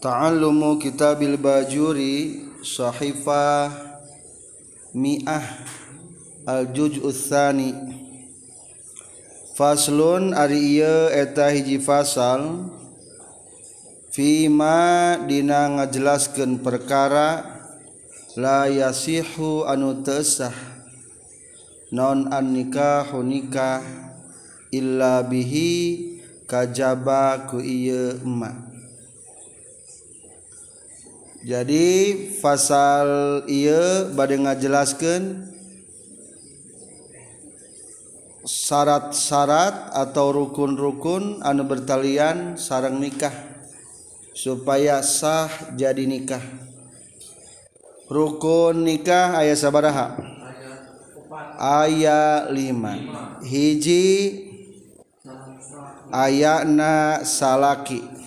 ta'allumu kitabil bajuri sahifah mi'ah. Al juz'us tsani faslun ari ieu eta hiji fasal. Fima dina ngajelaskeun perkara la yasihu anu tesah non an nikahu nikah illa bihi kajaba ku ieu emak. Jadi pasal ia bad ngajelaskan syarat-syarat atau rukun-rukun anu bertalian sarang nikah supaya sah jadi nikah. Rukun nikah ayat sabaraha? Ayat 5 hiji ayatna salaki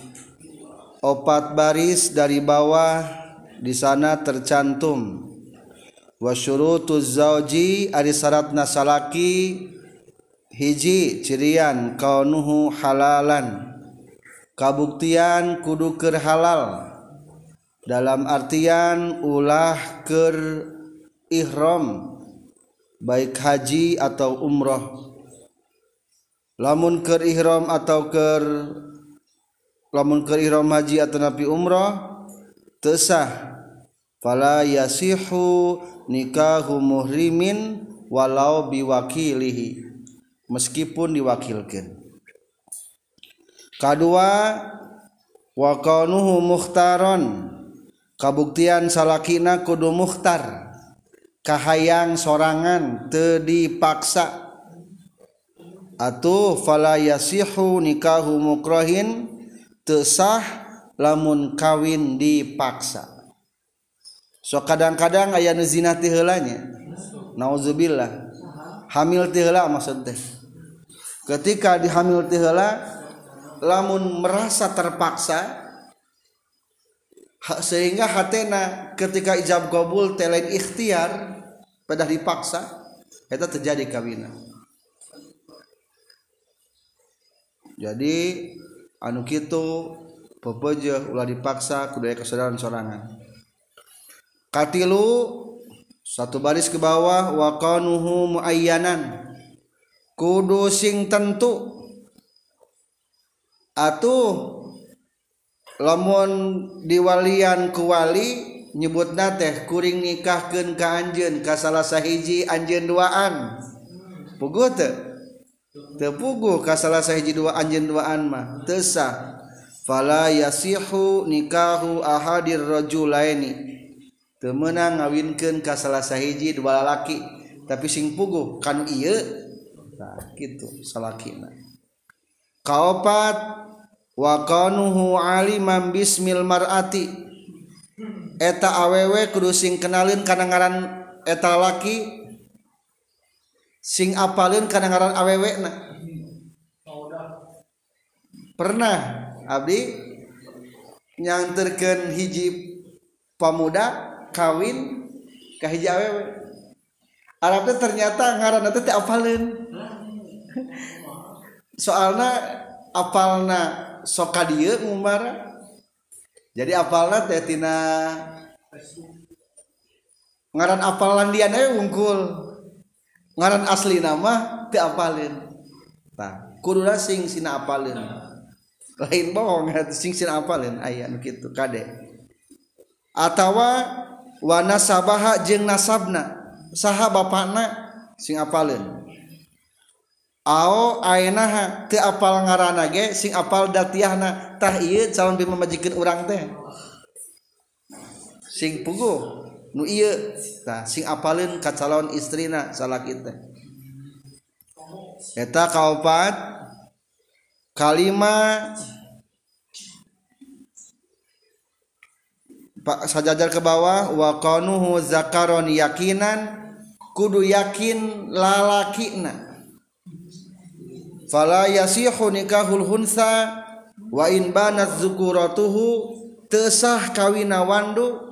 opat baris dari bawah di sana tercantum. Wasyurutuz zauji ari syaratna salaki hiji cirian kaunuhu halalan. Kabuktian kudu keur halal. Dalam artian ulah keur ihram baik haji atau umroh. Lamun keur ihram atau keur lamun keur ihram haji atau nabi umroh tesah fala yasihu nikahu muhrimin walau biwakilihi. Meskipun diwakilkan kedua wa kaunuhu mukhtaron. Kabuktian salakina kudu mukhtar. Kahayang sorangan teu dipaksa. Atuh fala yasihu nikahu mukrahin tesah lamun kawin dipaksa. So kadang-kadang aya zina ti heulanya. Nauzubillah. Hamil ti heula maksud teh. Ketika dihamil ti heula lamun merasa terpaksa sehingga hatena ketika ijab kabul teh lain ikhtiar pada dipaksa eta terjadi kawinan jadi anu kitu pepeje ulah dipaksa kudu aya kesadaran sorangan. Katilu satu baris ke bawah wa qanuhu muayyanan. Kudu sing tentu. Atuh lamun diwalian kuwali nyebut nyebutna teh kuring nikahkeun ka anjeun ka salah sahiji anjeun duaan. Pugu tepugu kasalah sahiji dua anjen duaan mah tesa fala yasihu nikahu ahadir rajulaini. Temenang ka kasalah sahiji dua lalaki tapi sing pugu kan iya nah, gitu salaki kaopat wa kanuhu aliman bismil mar'ati. Eta awewe kudu sing kenalin kana ngaran eta laki sing apalin kana ngaran awewe na. Pernah abdi nyanterkeun hiji pamuda kawin ke hiji awewe Arabnya ternyata ngaran nanti teh apalin soalnya apalna soka dia ngumara jadi apalna teh tina ngaran apalan dia ungkul ngaran asli nama tiapalin nah kuruna sing sina apalin. Lain bohong sing sina apalin aya nu kitu kade. Atawa wana sabaha jeung nasabna saha bapakna sing apalin. Ao ainaha teu apal ngaranna ge sing apal datiahna tah ieu calon pemajikan urang teh. Sing puguh. nu iya nah, sing apalin ka calon istrina salah kita eta kaopat kalima pak sajajar ke bawah wa qanuhu zakaron yakinan kudu yakin lalakina. Fala yasihu nikahul hunsa wa in banat zukuratuhu tesah kawina wandu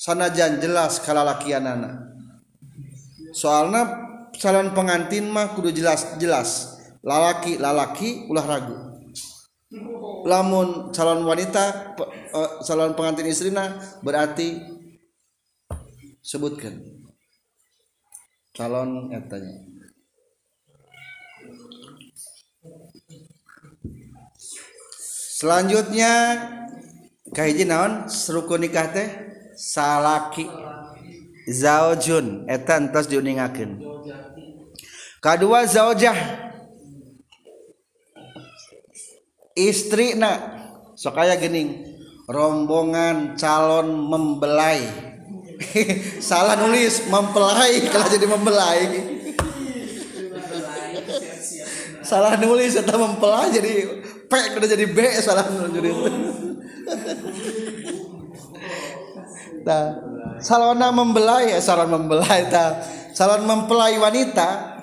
sanajan jelas kalalakianana. Soalna calon pengantin mah kudu jelas jelas. Lalaki lalaki ulah ragu. Lamun calon wanita eh, calon pengantin istrina berarti sebutkan. Calon etanya selanjutnya kahiji naon? Rukun nikah teh salaki. Zaujun. Eta entos diuningakeun kedua zaujah. Istri nak. Sok aya gening. Rombongan calon membelai. Salah nulis mempelai. Kalau jadi membelai. Salah nulis atau mempelai jadi P udah jadi B salah nulis nah, salona membelai ya salon membelai ta. Salon mempelai wanita.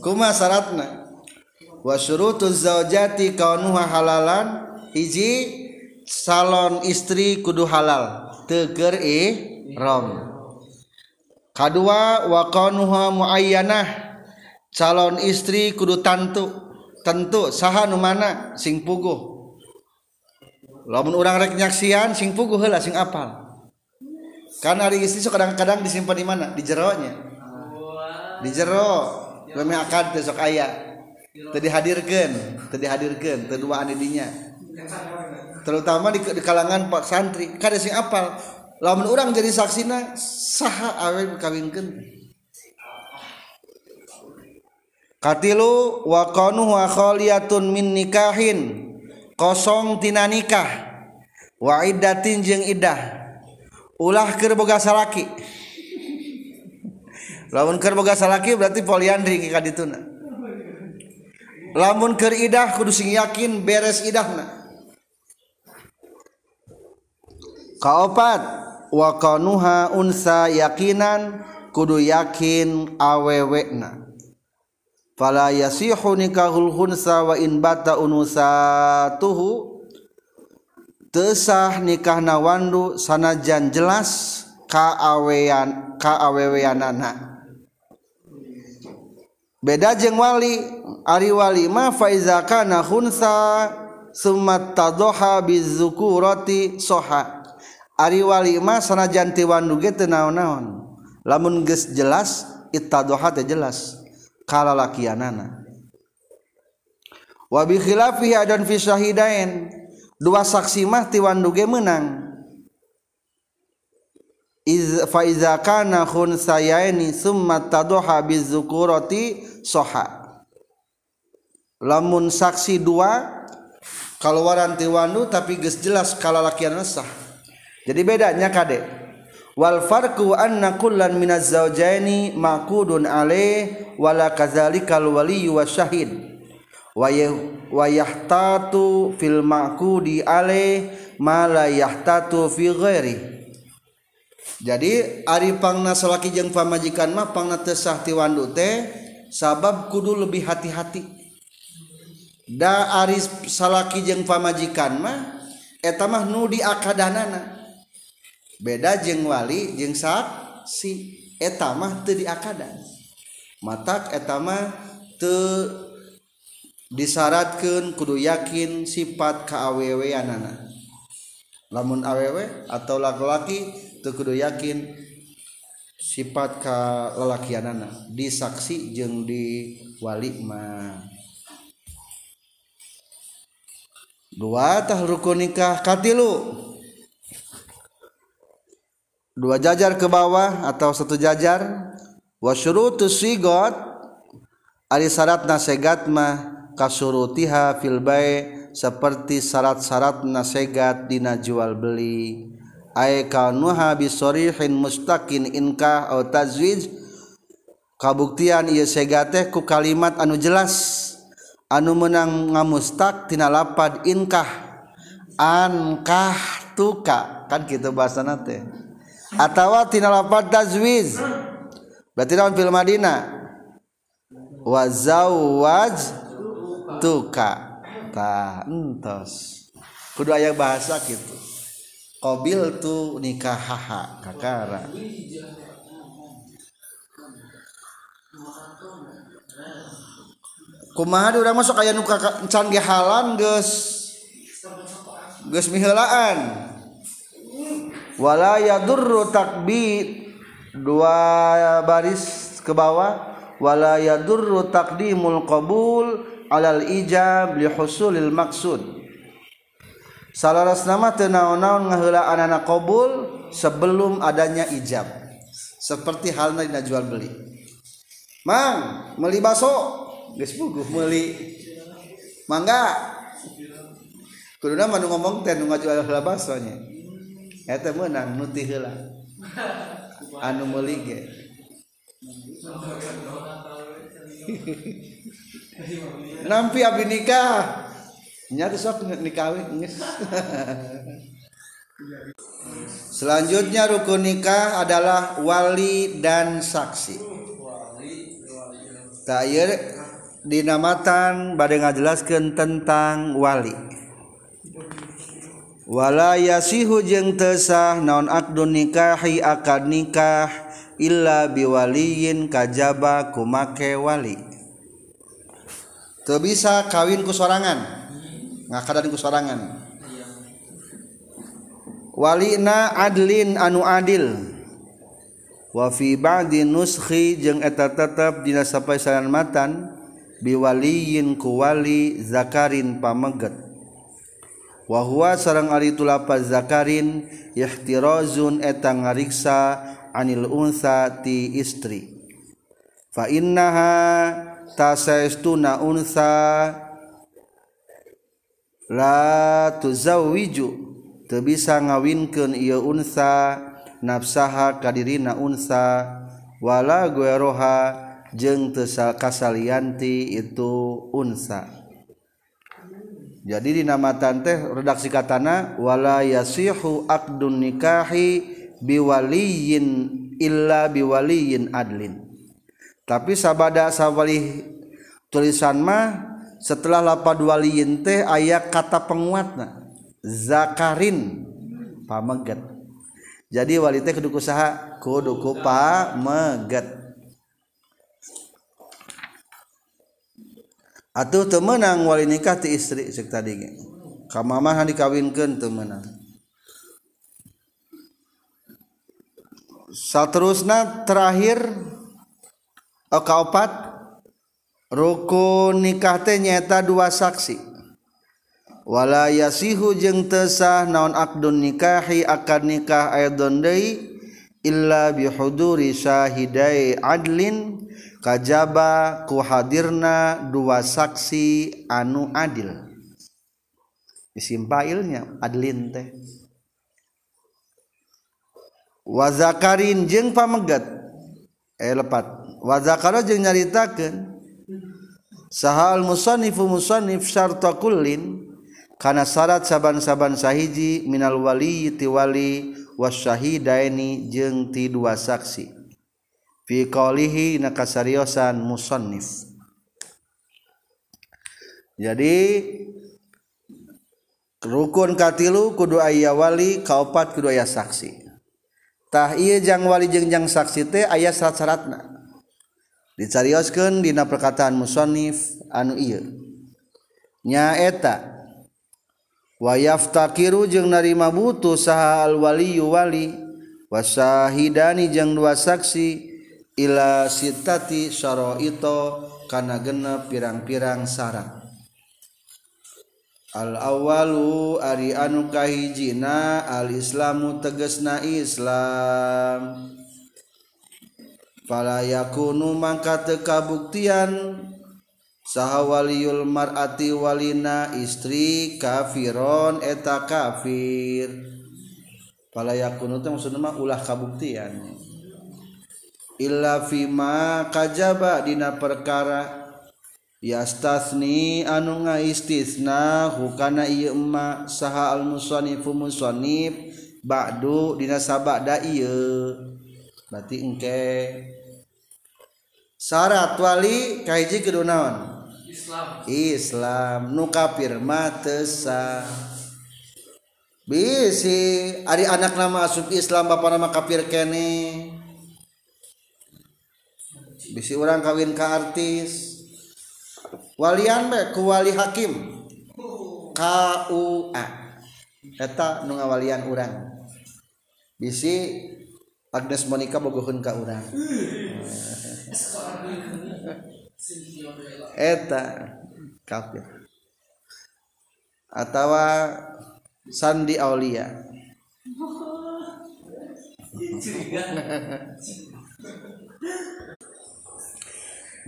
Kuma syaratna. Wa syurutuz zaujati kaunuha halalan. Hiji salon istri kudu halal. Teger rom kadua wa kaunuha muayyanah. Calon istri kudu tentu tentu saha nu mana? Sing puguh. Lamun urang rek nyaksian sing puguh heula sing apal kan hari istri so kadang-kadang disimpan di mana? Di jeronya di jero leme akad sok aya. Tadi hadirkan tadi hadirkan kedua dinya terutama di, di kalangan pak santri. Kada sing apal. Lamun orang jadi saksina saha awe kawinkeun katilu wa qanu wa khaliyatun min nikahin. Kosong tina nikah. Wa iddatin jeung iddah ulah keur boga salaki. Lamun keur boga salaki berarti poliandri kadituna lamun ke idah kudu sing yakin beres idahna. Kaopat wa kanuha unsa yakinan kudu yakin awewekna fala yasihu nikahul hunsa wa in bata unusatuhu tesah nikah nawandu sanajan jelas ka awean ka aweweanana beda jeng wali ari wali ma faiza kana khunsa summa tadha bizukurati soha. Ari wali ma sanajan ti wandu ge teu naon-naon. Lamun geus jelas ittadha teh jelas kala lakianana wa bi khilafihi adan fi syahidain dua saksi mah ti wandu ge meunang iz fa iza kana khunsayaini summa tadha bizukurati soha. Lamun saksi dua kalau waranti wandu tapi geus jelas kalau lakian sah. Jadi bedanya kade. Wal farqu anna kullan minaz zawjaini maqudun alaih wala kadzalikal waliyyu wasyahid wayahtatu fil ma'qudi alaih ma la yahtatu fi ghairi. Jadi ari pangna salaki jeung pamajikan mah pangna teu sah ti wandu teh sabab kudu lebih hati-hati. Da ari salaki jeung pamajikan mah eta mah nu diakadanana beda jeung wali jeung saksi eta mah teu diakadan matak eta mah teu disyaratkan kudu yakin sifat keaweweanana lamun awewe atau laki-laki teu kudu yakin sifat ka lelakianana disaksi jeung di wali ma dua tah rukun nikah katilu. Dua jajar ke bawah atau satu jajar. Wasyurutus sigot. Ari syaratna nasegat mah. kasurutiha filbai seperti syarat-syarat nasegat dina jual beli. Ay kaunuha bisorihin mustaqin inkah atau tazwij kabuktian ieu sega teh ku kalimat anu jelas. Anu menang ngamustak tina lapad inkah ankah tuka kan kitu bahasa teh. Atawa tina lapad tazwij berarti dalam fil Madinah? Wa zawaj tuka ta entos. Kudu aya bahasa gitu qabil tu nikahaha kakara. Kumaha urang masuk aya nu can ge halan geus Gesmilaanwala yadurru takbit dua baris ke bawahwala yadurru takdimul qbul alal ijab li husulil maksud salaras nama tenaon-naon ngaheula anana qabul sebelum adanya ijab. Seperti halnya dina jual beli. Mang meli baso geus puguh meli mangga. Kuduna mah ngomong teh nu ngajual heula baso nya. Eta meunang nu ti heula. Anu meuli ge. nampi abdi nikah nya sok nikahwin geus Selanjutnya rukun nikah adalah wali dan saksi. Tayyir dinamatan bade ngajelaskeun tentang wali. Wala yasihu jeung tesah naon akdun nikahi akad nikah illa biwaliyin kajaba kumake wali. teu bisa kawin ku sorangan. Ngakadan ku sorangan. Walina adlin anu adil. Wafi ba'di nuskhi jeung eta tetep dina sapaesaran matan biwaliyin ku wali zakarin pameget wa huwa sareng ari tulapaz zakarin ihtirazun eta ngariksa anil unsa ti istri. Fa innaha tasaistuna unsa. La tuzawiju teu bisa ngawinkeun ieu unsa nafsaha kadirina unsa. Wala gueroha jeung teu kasalianti itu unsa. Jadi di nama tante redaksi katana wala yasihu aqdun nikahi biwaliyin illa biwaliyin adlin. tapi sabada sawali tulisan mah setelah lapad waliin teh aya kata penguatna zakarin pameget jadi wali teh kudu kusaha kudu ku pameget atuh teu meunang wali nikah ti istri cek tadi ge. Ka mamah dikawinkeun teu meunang. Saterusna terakhir kaopat rukun nikah teh nyata dua saksi. Wala yasihu jeung teu sah naon akdun nikahi akad nikah aidon deui illa bihuduri syahidai adlin kajaba ku hadirna dua saksi anu adil. Isim failnya adlin teh. Wa zakarin jeung pamegat eh lepat. wazakara jeung nyaritakeun sahal musannifu musannif syarta kullin kana syarat saban-saban sahiji minal wali ti wali wasyahidaini jeung ti dua saksi. Fi qaulihi nakasariosan musannif. Jadi rukun katilu kudu aya wali kaopat kudu aya saksi. Tah ieu jang wali jeung jang saksi teh aya syarat-syaratna. dicarioskeun dina perkataan musonif anu ieu. Nyaeta wayaftakiru jeung narima butuh saha alwaliyu wali wasahidani jeung dua saksi ila sitati syaraito kana genep pirang-pirang syarat al awalu ari anu kahijina al islamu tegesna islam. Falayakunu mangka teu kabuktian saha waliyul mar'ati walina istri kafiron eta kafir. Falayakunu teh maksudna mah ulah kabuktian. Illa fima kajaba dina perkara yastasni anu ngaistisna hukana ieu emma saha al musannifu musannif ba'du dina sabada ieu berarti engke syarat wali kahiji kudu naon Islam. Islam. Nu kafir mah teu bisi ari anak nama asup Islam bapa nama kafir kene. Bisi orang kawin ka artis. Walian be ku wali hakim? KUA eta nu ngawalian urang. Bisi Agnes Monica bogohun ka urang. Eta kafir atau Sandi Aulia.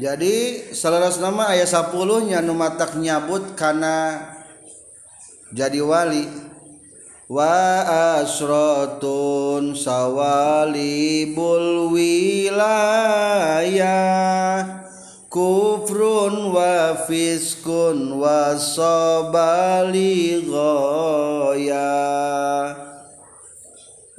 Jadi salah nama ayat 10 nya numatak nyabut karena jadi wali. Wa asratun sawalibul wilayah kufrun wa fiskun wa sabali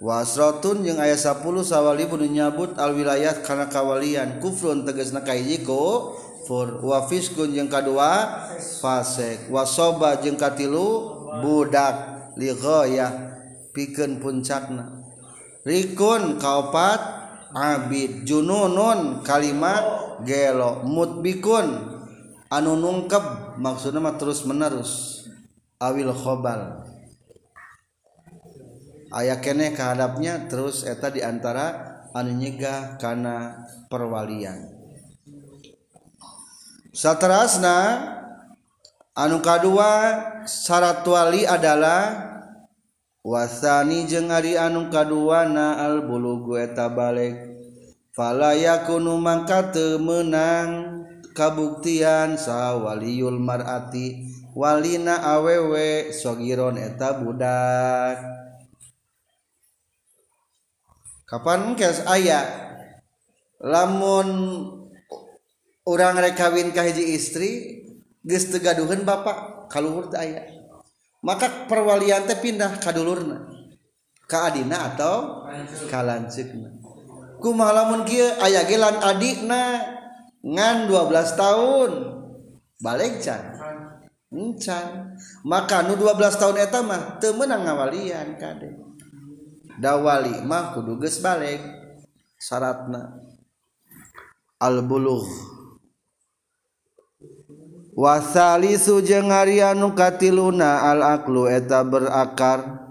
wasrotun yang ayat 10 sawali pun nyabut al wilayah karena kawalian. Kufrun tegas nakaijiko fur. Wa fiskun yang kedua fasek. Wa soba jeung katilu budak lighoyah pikeun puncakna. Rikun kaopat abid jununun kalimat gelo mutbikun. Anu nungkep maksudnya mah terus menerus awil khobal. Ayah keneh kehadapnya terus eta diantara anu nyegah karena perwalian. Satrasna anu kedua syarat wali adalah wasani jeung ari anu kaduana al bulugu eta balik. Falayakunu mangka teu meunang kabuktian sawaliyul marati walina awewe sogiron eta budak. Kapan kes aya? Lamun orang rek kawin ka hiji istri geus teu bapa bapak kaluhur teu aya. Maka perwalian teh pindah ka dulurna. Ka adina atau ka lanceukna kumaha lamun kieu aya ge lan adina ngan 12 tahun. Balik can. Hmm, Encan maka nu 12 tahun eta mah teu meunang ngawalian kade dawali mah kudu geus balik syaratna al bulugh wasali sujeng Arnu katiluna al-aklu eta berakar.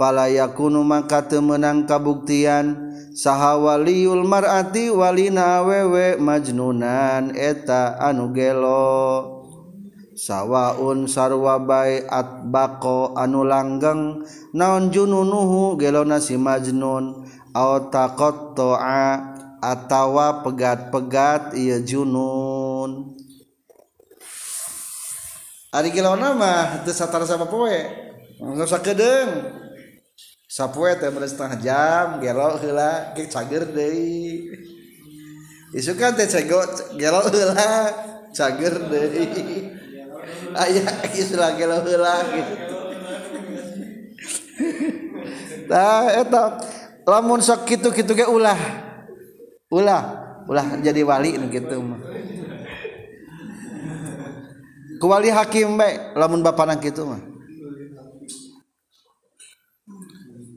Falayakunu maka temenang kabuktian. Sahawaliul mar'ati walina awewe majnunan eta anu gelo. Sawwaun sarwabai atbako anu langgeng. Naon jununuhu gelona si majnun. Au taqatta'a atawa pegat-pegat ieu junun. Ari gilona mah teu satara sama poe. Enggak usah kedeng. Sapoe teh beres setengah jam, gelo heula, ge cager deui. Isukan teh cego gelo heula, cager deui. Aya istilah gelo heula gitu. Nah, eta lamun sok kitu-kitu ge ulah. Ulah, ulah jadi wali gitu mah. kuali hakim baik lamun bapak nang gitu mah.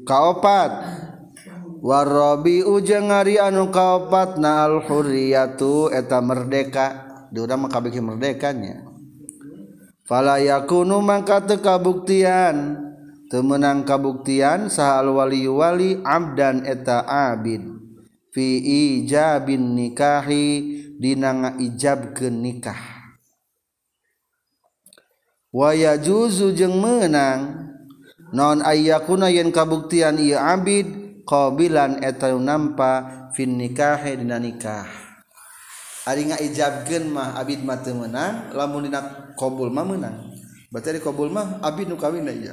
Kaopat. Warobi ujang hari anu kaopat na al-huriyatu eta merdeka. Diurang maka kabiki merdekanya. Fala yakunu mangka teu kabuktian. Teu meunang kabuktian saha wali wali abdan eta abid. Fi ijabin nikahi dina ke nikah. waya juzu jeung menang. Non ayakuna yen kabuktian ia Abid qbilan eta nampa fin nikahe dina nikah. Ari ngaijabkeun mah abid mah teu meunang lamun dina qabul mah meunang berarti ari qabul mah abid nu kawin ieu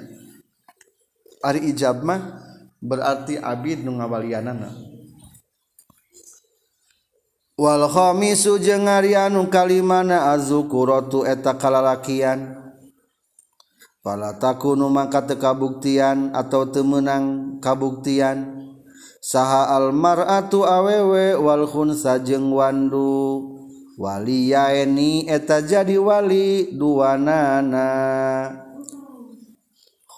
ari ijab mah berarti abid nu ngawalianana. Wal khamisu jeung ari anu kalimana azzukuratu eta kalalakian. pala takunu mangka teu kabuktian atau temenang kabuktian. Saha almar'atu awewe wal khunsa jeung wandu. Waliyaeni eta jadi wali duanana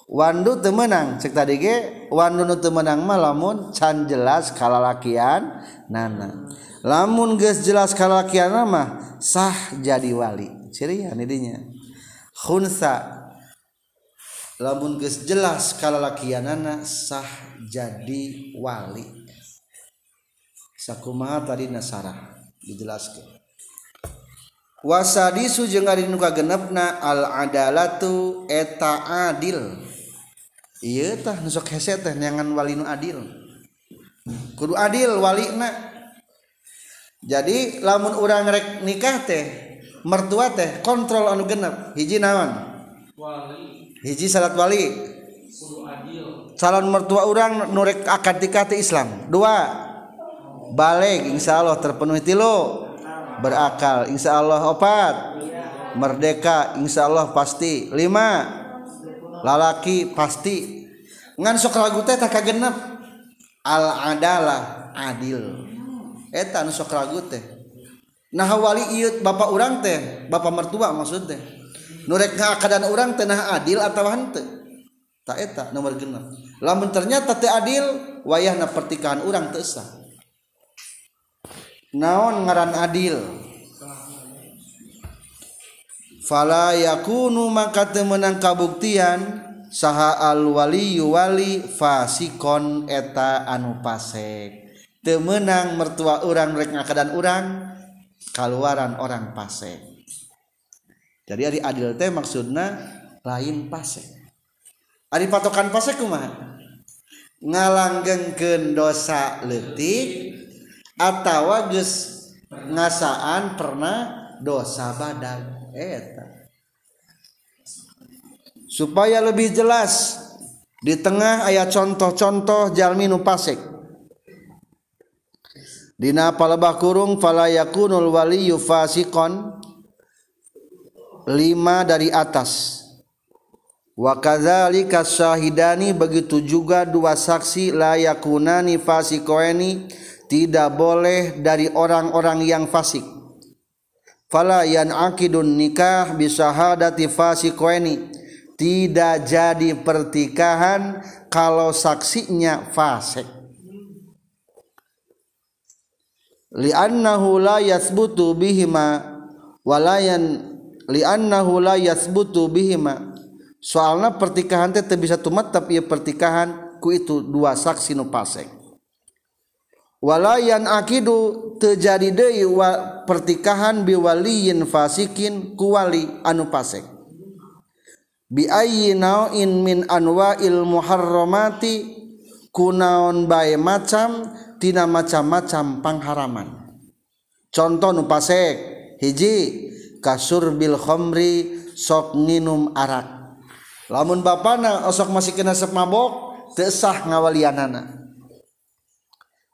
Wandu temenang cek tadi ge Wandu nu temenang mah lamun can jelas kalalakian nana. Lamun geus jelas kalalakian mah sah jadi wali. Ciri ya nidinya khunsa. lamun geus jelas kalalakianana sah jadi wali. Sakumaha tadi nasara dijelaskan wasadisu jeung ari nu kagenepna al adalatu eta adil. Ieu tah nu sok hese teh nyangan wali nu adil. Kudu adil walina. Jadi lamun urang rek nikah teh mertua teh kontrol anu genep hiji naon? Wali. hiji salat wali. Calon mertua orang nurek akad nikah ti Islam. Dua. Balik insya Allah terpenuhi tilu. Berakal insya Allah opat. Merdeka insya Allah pasti. Lima. Lalaki pasti. Ngan sok ragu teh tak genep al adalah adil. Eta sok ragu teh. Nah wali iut bapak orang teh bapak mertua maksud teh. nurek keadaan orang tenah adil atau hante tak eta nomor genap lamun ternyata teu adil wayahna pertikahan orang teu sah. Naon ngaran adil? Fala yakunu maka teu meunang kabuktian saha al waliyu wali fasikon eta anu pasek. Teu meunang mertua urang rek ngakadan urang kaluaran orang pasek. Jadi ari adil teh maksudna lain pasek. Ari patokan pasek kumaha? Ngalanggengkeun dosa leutik atawa geus ngasaan pernah dosa badan eta. Supaya lebih jelas di tengah ayat contoh-contoh jalmi nu pasek. Dina palebah kurung fala yakunul waliyu fasikon lima dari atas. Wa kadzalika syahidani begitu juga dua saksi la yakunani fasikoeni tidak boleh dari orang-orang yang fasik. Fala yanaqidun nikah bisahadati fasikoeni tidak jadi pertikahan kalau saksinya fasik. Li'annahu la yathbutu bihima walayan liannahu la yasbutu bihima. Soalna pertikahan teh teu bisa tumetep ieu pertikahan ku itu dua saksi nu pasek walayan akidu terjadi deui pertikahan biwaliyin fasikin ku wali anu pasek bi ayyi nau'in min anwa'il muharramati kunaon bae macam tina macam-macam pangharaman. Contoh nu pasek hiji kasur Bil Khomri sok nginum arak. Lamun bapana osok masih kena sep mabok teu sah ngawalianana.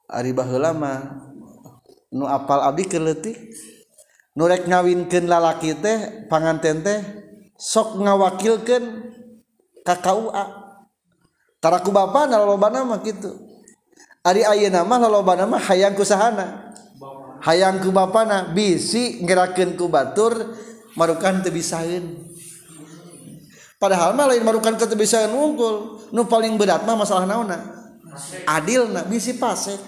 Ari baheula mah nu apal Abdi keleutik nu rek ngawinkeun lalaki teh panganten teh sok ngawakilkeun ka KUA taraku bapana lolobana mah kitu. Ari ayeuna mah lo mah hayang sahana hayang ku bapana bisi ngerakeun ku batur marukan teu bisaeun padahal mah lain marukan ke teu bisaeun unggul. Nu paling berat mah masalah naonna? Adilna bisi pasek.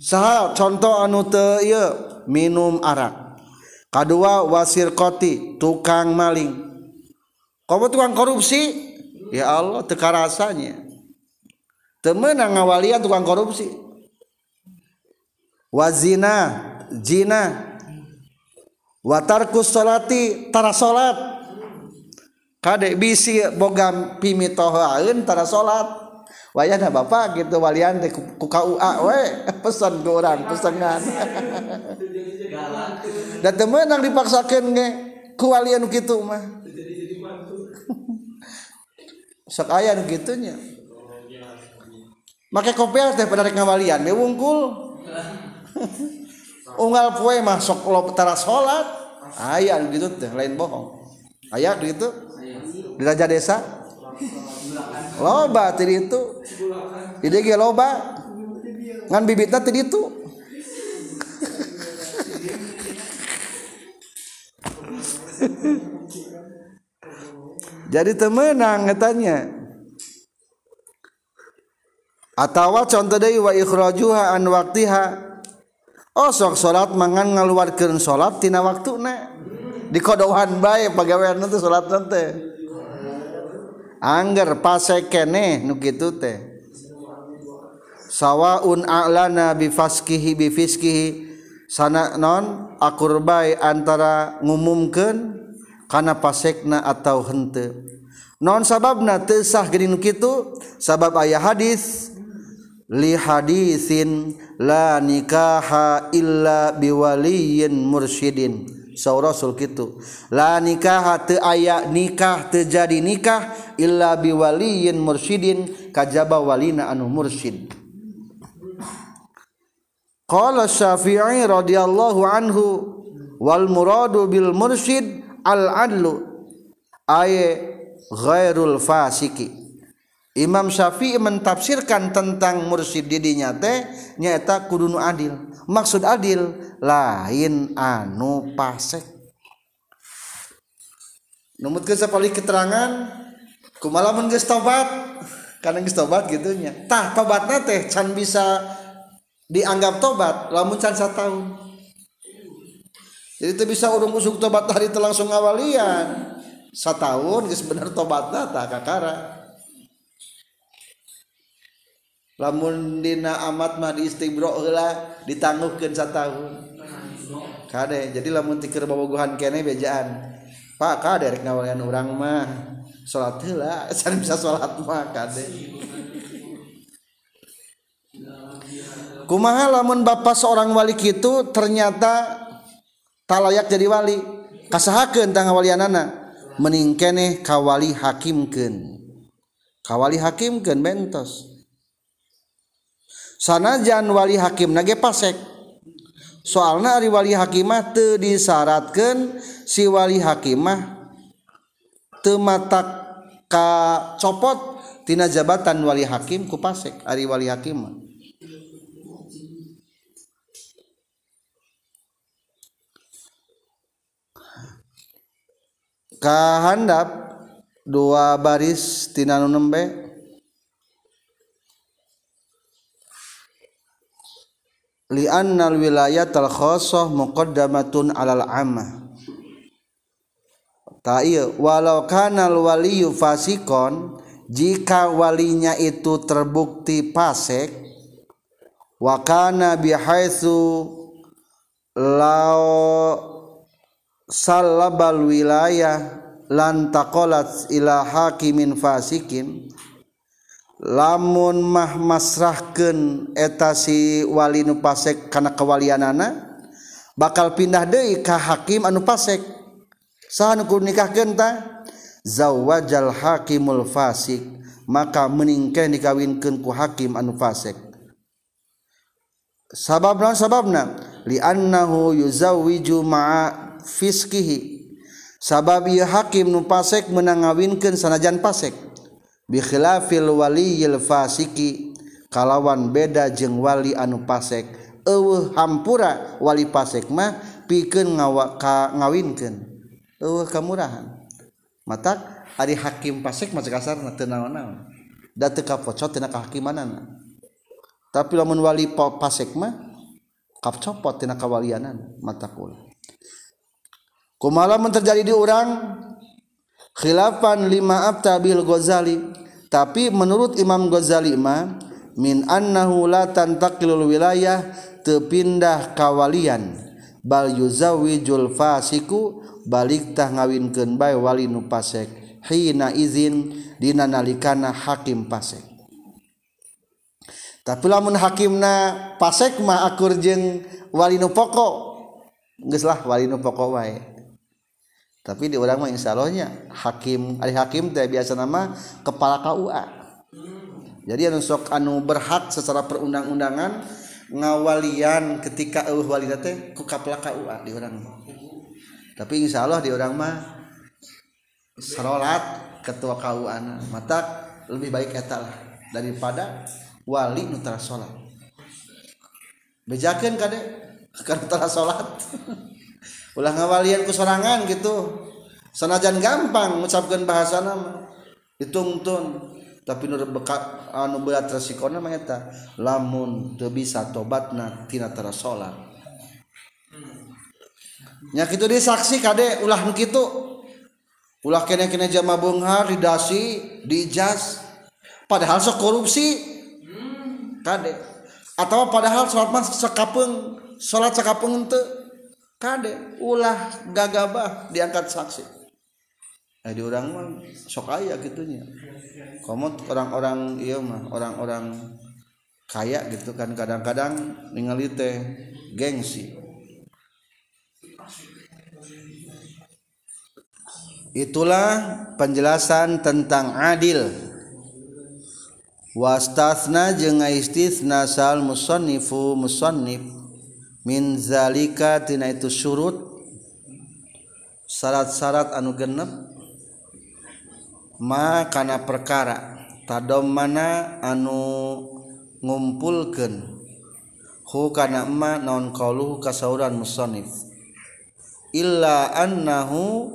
Saha contoh anu teu ieu minum arak. Kedua wasir koti tukang maling. Kamu tukang korupsi? Ya Allah teka rasanya temen ngawalian tukang korupsi. wazina zina watarkus salati tara salat kade bisi bogam pimitohaeun tara salat wayahna bapak gitu walian teh ku KUA we. Pesan ke urang pesengan. Da teu meunang dipaksakeun ge ku walian kitu mah. Sok aya nu kitu nya make kopiah teh pada rek ngawalian we wungkul. unggal poe mah sok lo tara salat aya gitu teh lain bohong. Aya gitu di raja desa? Loba tadi itu ide ge loba. Ngan bibitna tadi itu jadi temenang katanya atawa contoh deui wa ikhrajuha an waqtiha Oh, osok salat mangan ngaluarkeun salat tina waktuna dikodohan bae pagawean teh salat teh. Angger pase kene nu kitu teh. Sawaun a'lana bi bifiskihi. Bi sana non akurbai antara ngumumkeun kana pasekna atau henteu. Non sababna teu sah geuning kitu? Sabab aya hadis li hadisin la nikaha illa biwaliyin mursyidin. Saw rasul kitu. La nikaha teu aya nikah teu jadi nikah illa biwaliyin mursyidin. Kajaba walina anu mursyid. Qala syafi'i radhiyallahu anhu wal muradu bil mursyid al adlu ay ghairul fasiki. Imam Syafi'i mentafsirkan tentang mursyid didinya teh nyaeta kudunu adil. Maksud adil lain anu pasek. Numut ke sapali keterangan? Kumalamun geus tobat. Karena geus tobat gitunya tah tobatna teh can bisa dianggap tobat lamun can tahun jadi itu bisa urung usuk tobat hari itu langsung awalian satahun geus bener tobatna tah kakara lamun dina amat mah di istibro heula ditangguhkeun satahun. Kade jadi lamun tikeur bobogohan kene bejaan. Pak kade rek ngawalian urang mah. Salat heula san bisa salat mah kade. Kumaha lamun bapak seorang wali kitu ternyata talayak jadi wali. Kasahakeun tang walianana. Mening keneh kawali hakimkeun. Kawali hakimkeun bentos sanajan wali hakim nage pasek. Soalna ari wali hakimah teu disyaratkeun si wali hakimah teu matak ka copot tina jabatan wali hakim ku pasek ari wali hakimah kahandap dua baris tina nu nembe. Li annal wilayat al khosoh muqaddamatun alal amah. Ta iya walau kanal waliyu fasikon jika walinya itu terbukti pasek wa kana bihaitsu lao salabal wilayah lan taqalat ila hakimin fasikin lamun mah masrahkeun eta si Wali nu pasek kana kawalianana bakal pindah deui ka Hakim anu pasek. Saha sahku nikahkeun ta zawajal Hakimul Fasik maka meningkah dikawinkanku Hakim anu fasik sababna sababna? Li annahu yuzawwiju ma'a fiskihi sabab ieu hakim nu pasek menang ngawinkeun sanajan pasek. bikhilafil waliyil fasiki kalawan beda jeung wali anu pasek. Eueuh hampura wali pasek mah pikeun ngawa ka ngawinkeun. Eueuh kamurahan. Matak ari hakim pasek mah kasarna teu naon-naon. Da teu kapocot tina kahakimanana. Tapi lamun wali pasek mah kapcopot tina kawalianan matak ulah kumaha terjadi di urang? khilafan lima abtabil Ghazali. Tapi menurut Imam Ghazali ma min annahu la tantaqilul wilayah tepindah kawalian. Bal yuzawijul fasiku balik tah ngawinkeun bae wali nu pasek. Hina izin dina nalikana hakim pasek. Tapi lamun hakimna pasek mah akur jeung wali nu pokok. Geus lah wali nu pokok wae. Tapi di orang mah insya Allahnya hakim ada hakim teh biasa nama kepala KUA jadi anu sok anu berhak secara perundang-undangan ngawalian ketika eueuh wali teh ku kepala KUA di orang tapi insya Allah di orang mah salat ketua KUA mata lebih baik eta lah daripada wali nu tara salat. Bejakeun kade karena salat ulah ngawalian kesorangan gitu. Sanajan gampang mengucapkan bahasa nama dituntun tapi nur bekat anu berat resikona mah lamun teu bisa tobatna tina tara salat nya kitu dia saksi kade ulah nu kitu. Ulah kene-kene jama beunghar didasi diijas. Padahal sok korupsi. Kade. Atau padahal salat mah sakapeung salat sakapeung teu kade ulah gagabah diangkat saksi. Eh di orang mah sok aya gitunya. Komot orang-orang iya mah orang-orang kaya gitu kan kadang-kadang ningali teh gengsi. Itulah penjelasan tentang adil. Wastasna jeung istisna sal musannifu musannif min zalika tina itu syurut. Syarat-syarat anu genep. Makana perkara. Tadom mana anu hu kana emma non qauluhu kasauran musannif. Illa annahu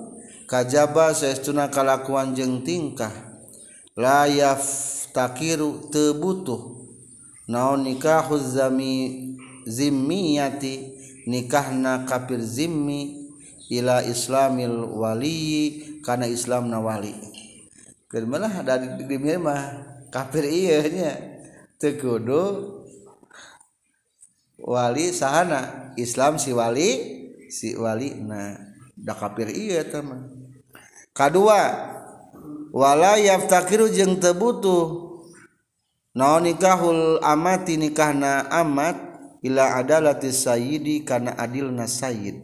kajaba saestuna kalakuan jeung tingkah. La yaftakiru teu tebutuh naon nikahuz zami zimmiyati nikahna kafir zimmi ila islamil wali kana islamna wali. Keur malah dari di mah kafir ieu nya. Teu kudu wali sahana Islam si wali si wali nah da kafir ieu teman kedua wala yaftakiru jeung teu butuh. Naon nikahul amati nikahna amat ila adalati sayyidi kana adilna sayyid.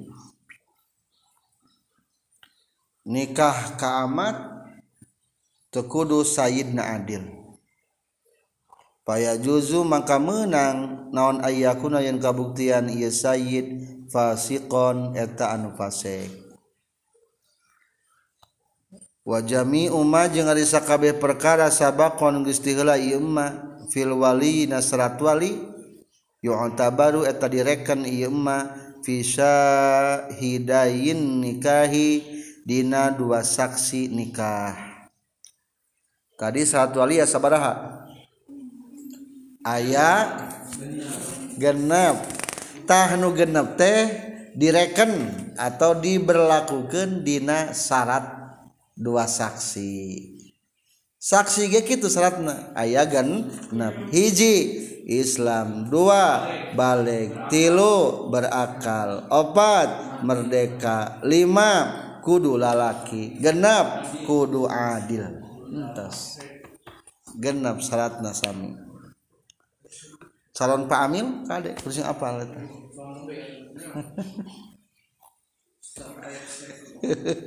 Nikah kaamat tekudu sayyidna adil. Paya juzu maka menang naon ayakuna yang kabuktian ieu sayyid fasikon eta anu fasik. Wajami Uma jeung Arisa kabeh perkara sabakon Gusti Hela fil wali nasrat wali yu'ta baru eta direken ieu ma fi syahidain nikahi dina dua saksi nikah. Kadi satu alia sabaraha? Aya genep. Tahnu genep teh direken atau diberlakukan dina syarat dua saksi. Saksi ge kitu syaratna aya genep hiji. Islam dua balik tilu berakal opat merdeka lima kudu lalaki genap kudu adil. Entas. Genap syaratna sami. Calon Pak Amil kade kursi apa eta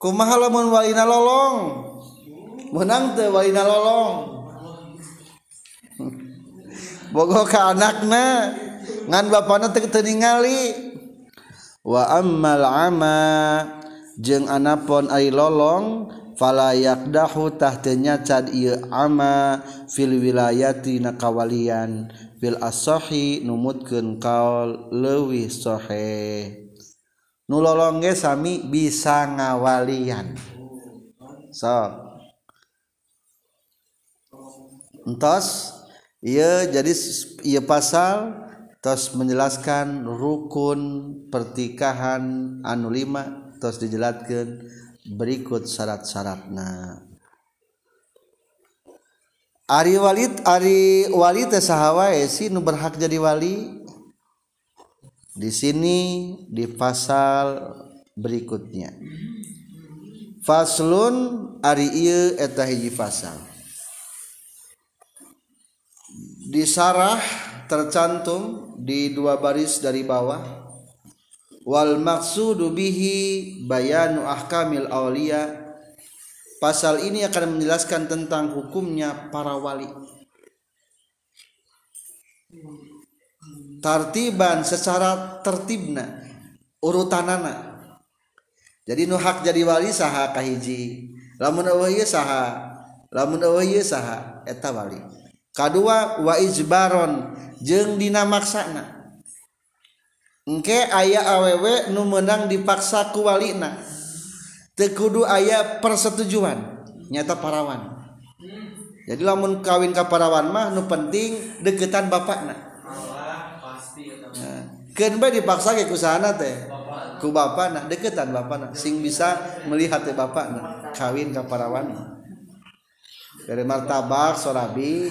kumaha lamun walina lolong menang teu walina lolong. Bogo ka anakna ngan bapana teu ningali. Wa ammal ama jeung anapon ai lolong fala yaqdahu tahtenya cad ieu ama fil wilayati na kawalian. Bil asahi numutkeun kaul leuwih sahih nu lolong ge sami bisa ngawalian. So. Entos ieu jadi ieu pasal tos menjelaskan rukun pertikahan anu lima tos dijelaskan berikut syarat-syaratna. Ari walid Ari wali teh saha wae sih nu berhak jadi wali. Di sini di pasal berikutnya. Faslun ari ieu eta hiji pasal di sarah tercantum di dua baris dari bawah. Wal maksudu bihi bayanu ahkamil aulia pasal ini akan menjelaskan tentang hukumnya para wali. Tartiban secara tertibna urutanana. Jadi nu hak jadi wali saha kahiji lamun ieu saha lamun ieu saha eta wali kedua jeung jeng dinamaksana engke ayah awewe nu menang dipaksa kuwalina tekudu ayah persetujuan nyata parawan. Jadi lamun kawin ke parawan mah nu penting deketan bapakna. Nah, bae dipaksa ke kusana teh? Ku bapakna deketan bapakna. Sing bisa melihat teh bapakna kawin ke parawan dari martabak sorabi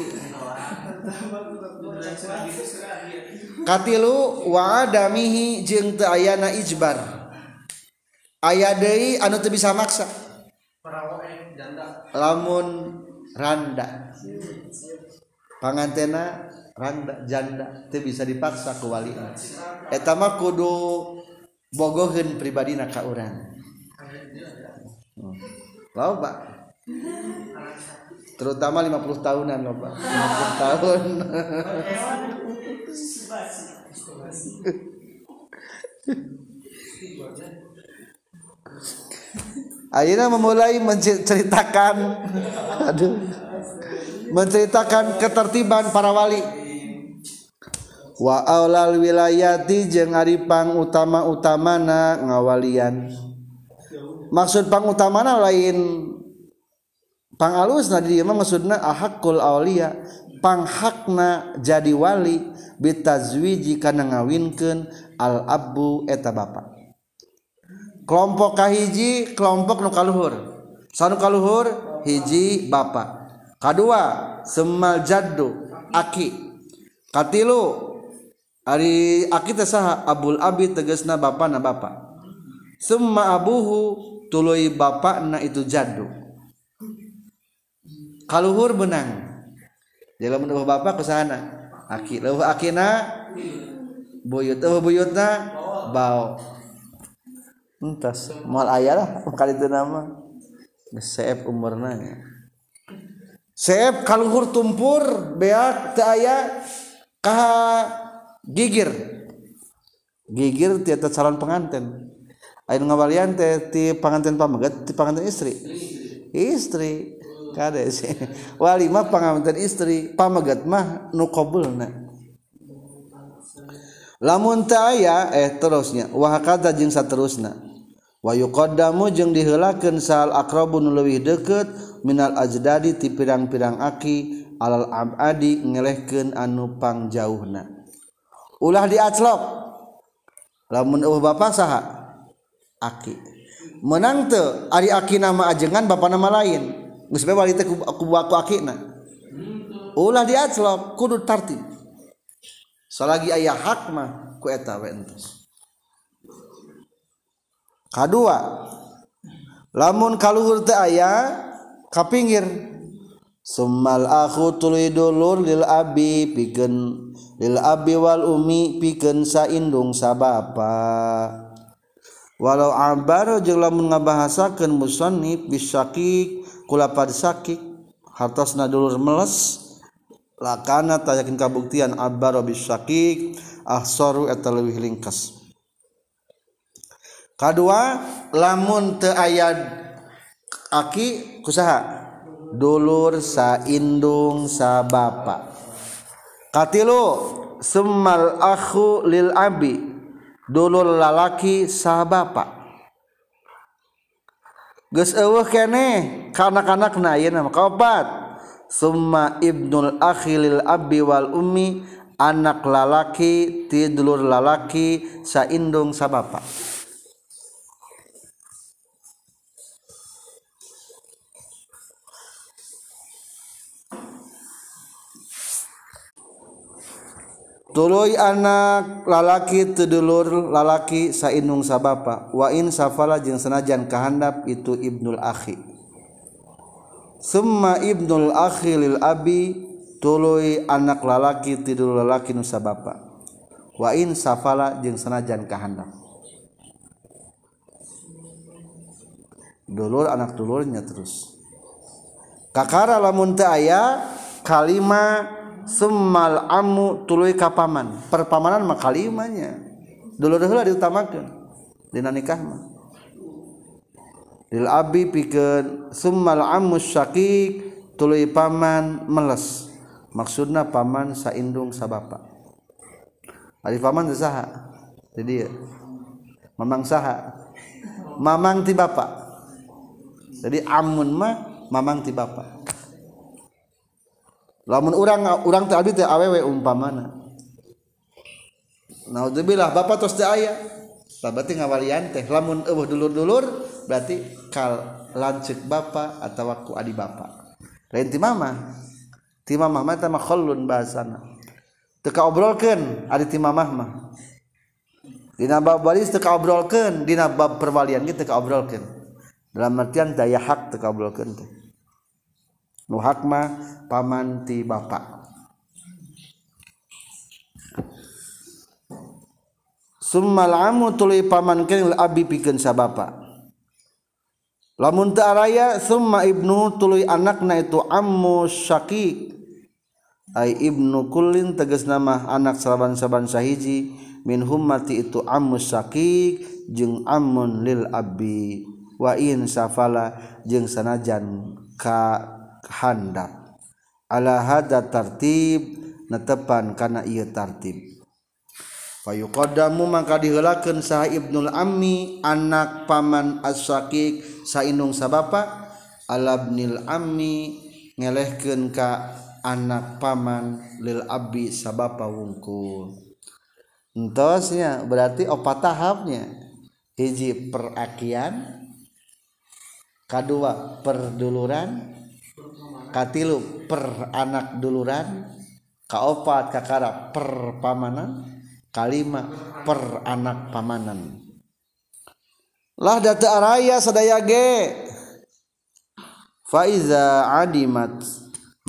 katilu wa adamihi jeung teu ayana ijbar. Aya deui anu teu bisa maksa. Lamun randa. Pangantena randa janda teu bisa dipaksa ku wali. Eta mah kudu bogoheun pribadina ka urang. Oh. Loba. Terutama 50 tahunan loba 50 tahun. Ayeuna memulai menceritakan aduh menceritakan ketertiban para wali. Wa aulal wilayati jeung ari utama-utamana ngawalian. Maksud pang utamana lain pangalus na di imam maksudna ahakul awliya panghakna jadi wali. Bitazwiji kana ngawinkeun al abu eta bapa. Kelompok kahiji kelompok nu kaluhur. Sanu kaluhur hiji bapa. Kedua semal jaddu aki. Katilu ari aki teh saha abul abi tegasna bapa na bapa. Summa abuhu tuluy bapakna itu jaddu. kaluhur benang. Jadi lamun bapak ke sana aki leuh akina buyut leuh buyutna bau entas moal aya lah kali itu nama. Seep umurna ya. seep kaluhur tumpur beak teu aya kaha gigir. Gigir tiada calon pengantin. Ayeuna ngawalian teh ti pangantin pamegat ti pangantin istri. Istri. kades wali mah pangamantan istri pamegat mah nu qabulna. Lamun teu aya eh terusnya. Wa hakadza jeung saterusna. Wa yuqaddamu jeung diheulakeun sal aqrabun leuwih deukeut minal ajdadi ti pirang-pirang aki alal abadi ngelehkeun anu pangjauhna ulah diaclok lamun eueuh bapak saha? Aki. Menang teu ari aki nama ajengan bapak nama lain. geus bae wali teh ku ku akina. Ulah diaclok kudu tartib. Salagi aya hak mah ku eta we entos. Kadua lamun kaluhur teh aya ka pinggir summal akhu tulidulur lil abi pikeun lil abi wal umi pikeun saindung sabapa. Walau abar jeung lamun ngabahasakeun musannif bisakik kulapad sakik hartosna dulur meles lakana tayakin kabuktian abar bisakik ahsaru eta leuwih ringkas kedua lamun te ayat aki kusaha dulur saindung sabapa katilu semal akhu lil abi dulur lalaki sabapa geus eueuh keneh kanak-kanakna ayeuna nama kaopat. Summa ibnul akhi lil abbi wal ummi anak lalaki tidulur lalaki saindung sabapa tuluy anak lalaki tedulur lalaki sainung sabapa. Wa in safala jeung senajan kahandap itu ibnul akhi. Summa ibnul akhi lil abi tuluy anak lalaki tidulur lalaki nu sabapa. Wa in safala jeung senajan kahandap. Dulur anak dulurnya terus. Kakara lamun teu aya kalima semal amu tuluy kapaman perpamanan mah kalimanya. Dulu dulu diutamakan di nikah mah. Lil abi pikeun summal amu syakik tuluy paman meles. Maksudna paman saindung sabapa ari paman teh saha? Di dieu mamang saha? Mamang ti bapa. Jadi amun mah mamang ti bapa. lamun orang orang teh abdi teh awewe umpamana. Naudzubillah bapak tos teh aya. Tah berarti ngawalian teh lamun eueuh dulur-dulur berarti kal lanceuk bapak atau ku adi bapak. Lain ti mama ti mama mah teh makhallun bahasana. Teu kaobrolkeun adi ti mamah mah. Dina bab waris teu kaobrolkeun dina bab perwalian ge teu kaobrolkeun. Dalam artian daya hak teu kaobrolkeun teh. nuhakma pamanti bapak summa amu tuluy paman kene abi pikeun sa bapa. Lamun teu araya summa ibnu tuluy anakna itu ammu syaqiq. Ai ibnu kullin tegas nama anak saban-saban sahiji min hummati itu ammu syaqiq jeung amun lil abi. Wa in safala jeung sanajan ka handap ala hada tartib netepan kana ieu tartib. Fayuqaddamu maka diheulakeun saha ibnul ammi anak paman as-saqiq saindung sabapa? Alabnil ammi ngelehkeun ka anak paman lil abi sabapa wungkul. Entosnya berarti opat tahapnya. Hiji perakian kedua perduluran katilu per anak duluran kaopat kakara per pamanan kalima per anak pamanan. Lah data araya sadaya ge. Faiza adimat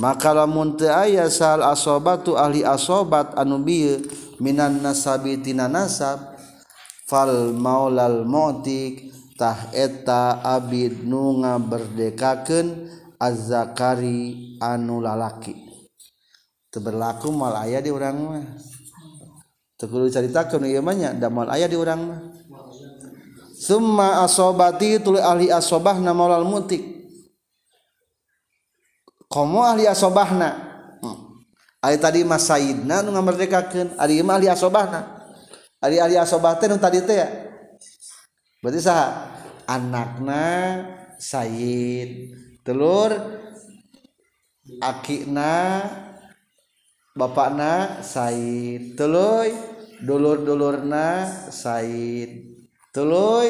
maka lamun teu aya sal asobatu ahli asobat anu bieu minan nasabi tina nasab fal maulal motik tah eta abid nu ngaberdekakeun azzakari anu lalaki. Berlaku mal ayah di orang mah. Tekulu ceritakeun ieu mah nya da mal aya di urang mah. Summa asobati tuli ahli asobah na maulal mutik. Komo ahli asobahna? Hmm. Ari tadi Mas Saidna nu ngamerdekakeun, ari mah ahli asobahna. Ari ahli asobah teh nu tadi teh ya. Berarti saha? Anakna Said, telur akina bana Said teloi dulur-dulurna Said teloi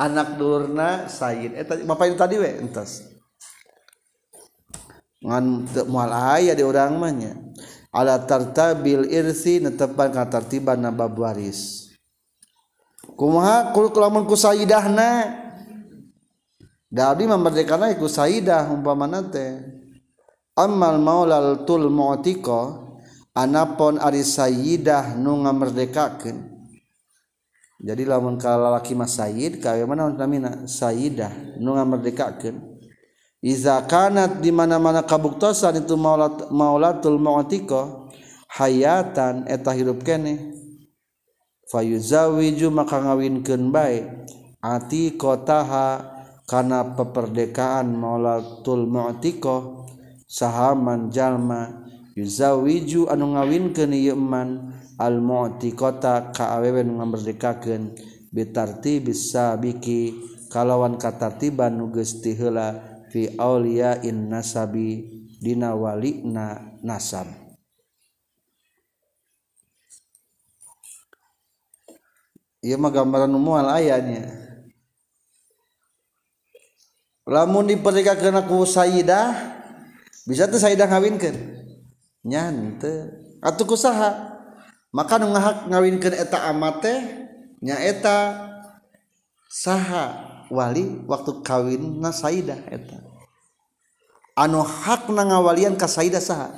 anak dulurna Said. Eh, Bapak tadi we entas. Ngan mual aya di orang mahnya ala tartabil irsi netepan ka tartiban na bab waris. Kumaha kul kulamun ku sayidahna da abdi memerdekana ku sayyidah umpamana teh ammal maulal tul mu'tiqa Anapun ari sayyidah nu ngamerdekakeun. Jadi lamun lalaki mas sayyid kawe mana namina sayyidah nu ngamerdekakeun. Iza kanat di mana-mana kabuktosan itu maulat maulatul mu'tika hayatan eta hirup kene fayuzawiju maka ngawinkeun bae ati kotaha kana peperdekaan maulatul mu'tika sahaman jalma yuzawiju anu ngawin ke niman al mu'ti kota ka awewe nu ngamerdekakeun bitarti bisa biki kalawan katartiban nu geus ti heula fi auliya in nasabi dina walina nasab. Ieu mah gambaran mual ayatnya lamun dipernikah karena ku Sayyidah bisa tuh Sayyidah ngawinkan nyante atau kusaha maka nu ngahak ngawinkan eta amate nyaeta saha? Wali waktu kawin na Sayyidah eta. Anu hak na ngawalian ka Sayyidah saha?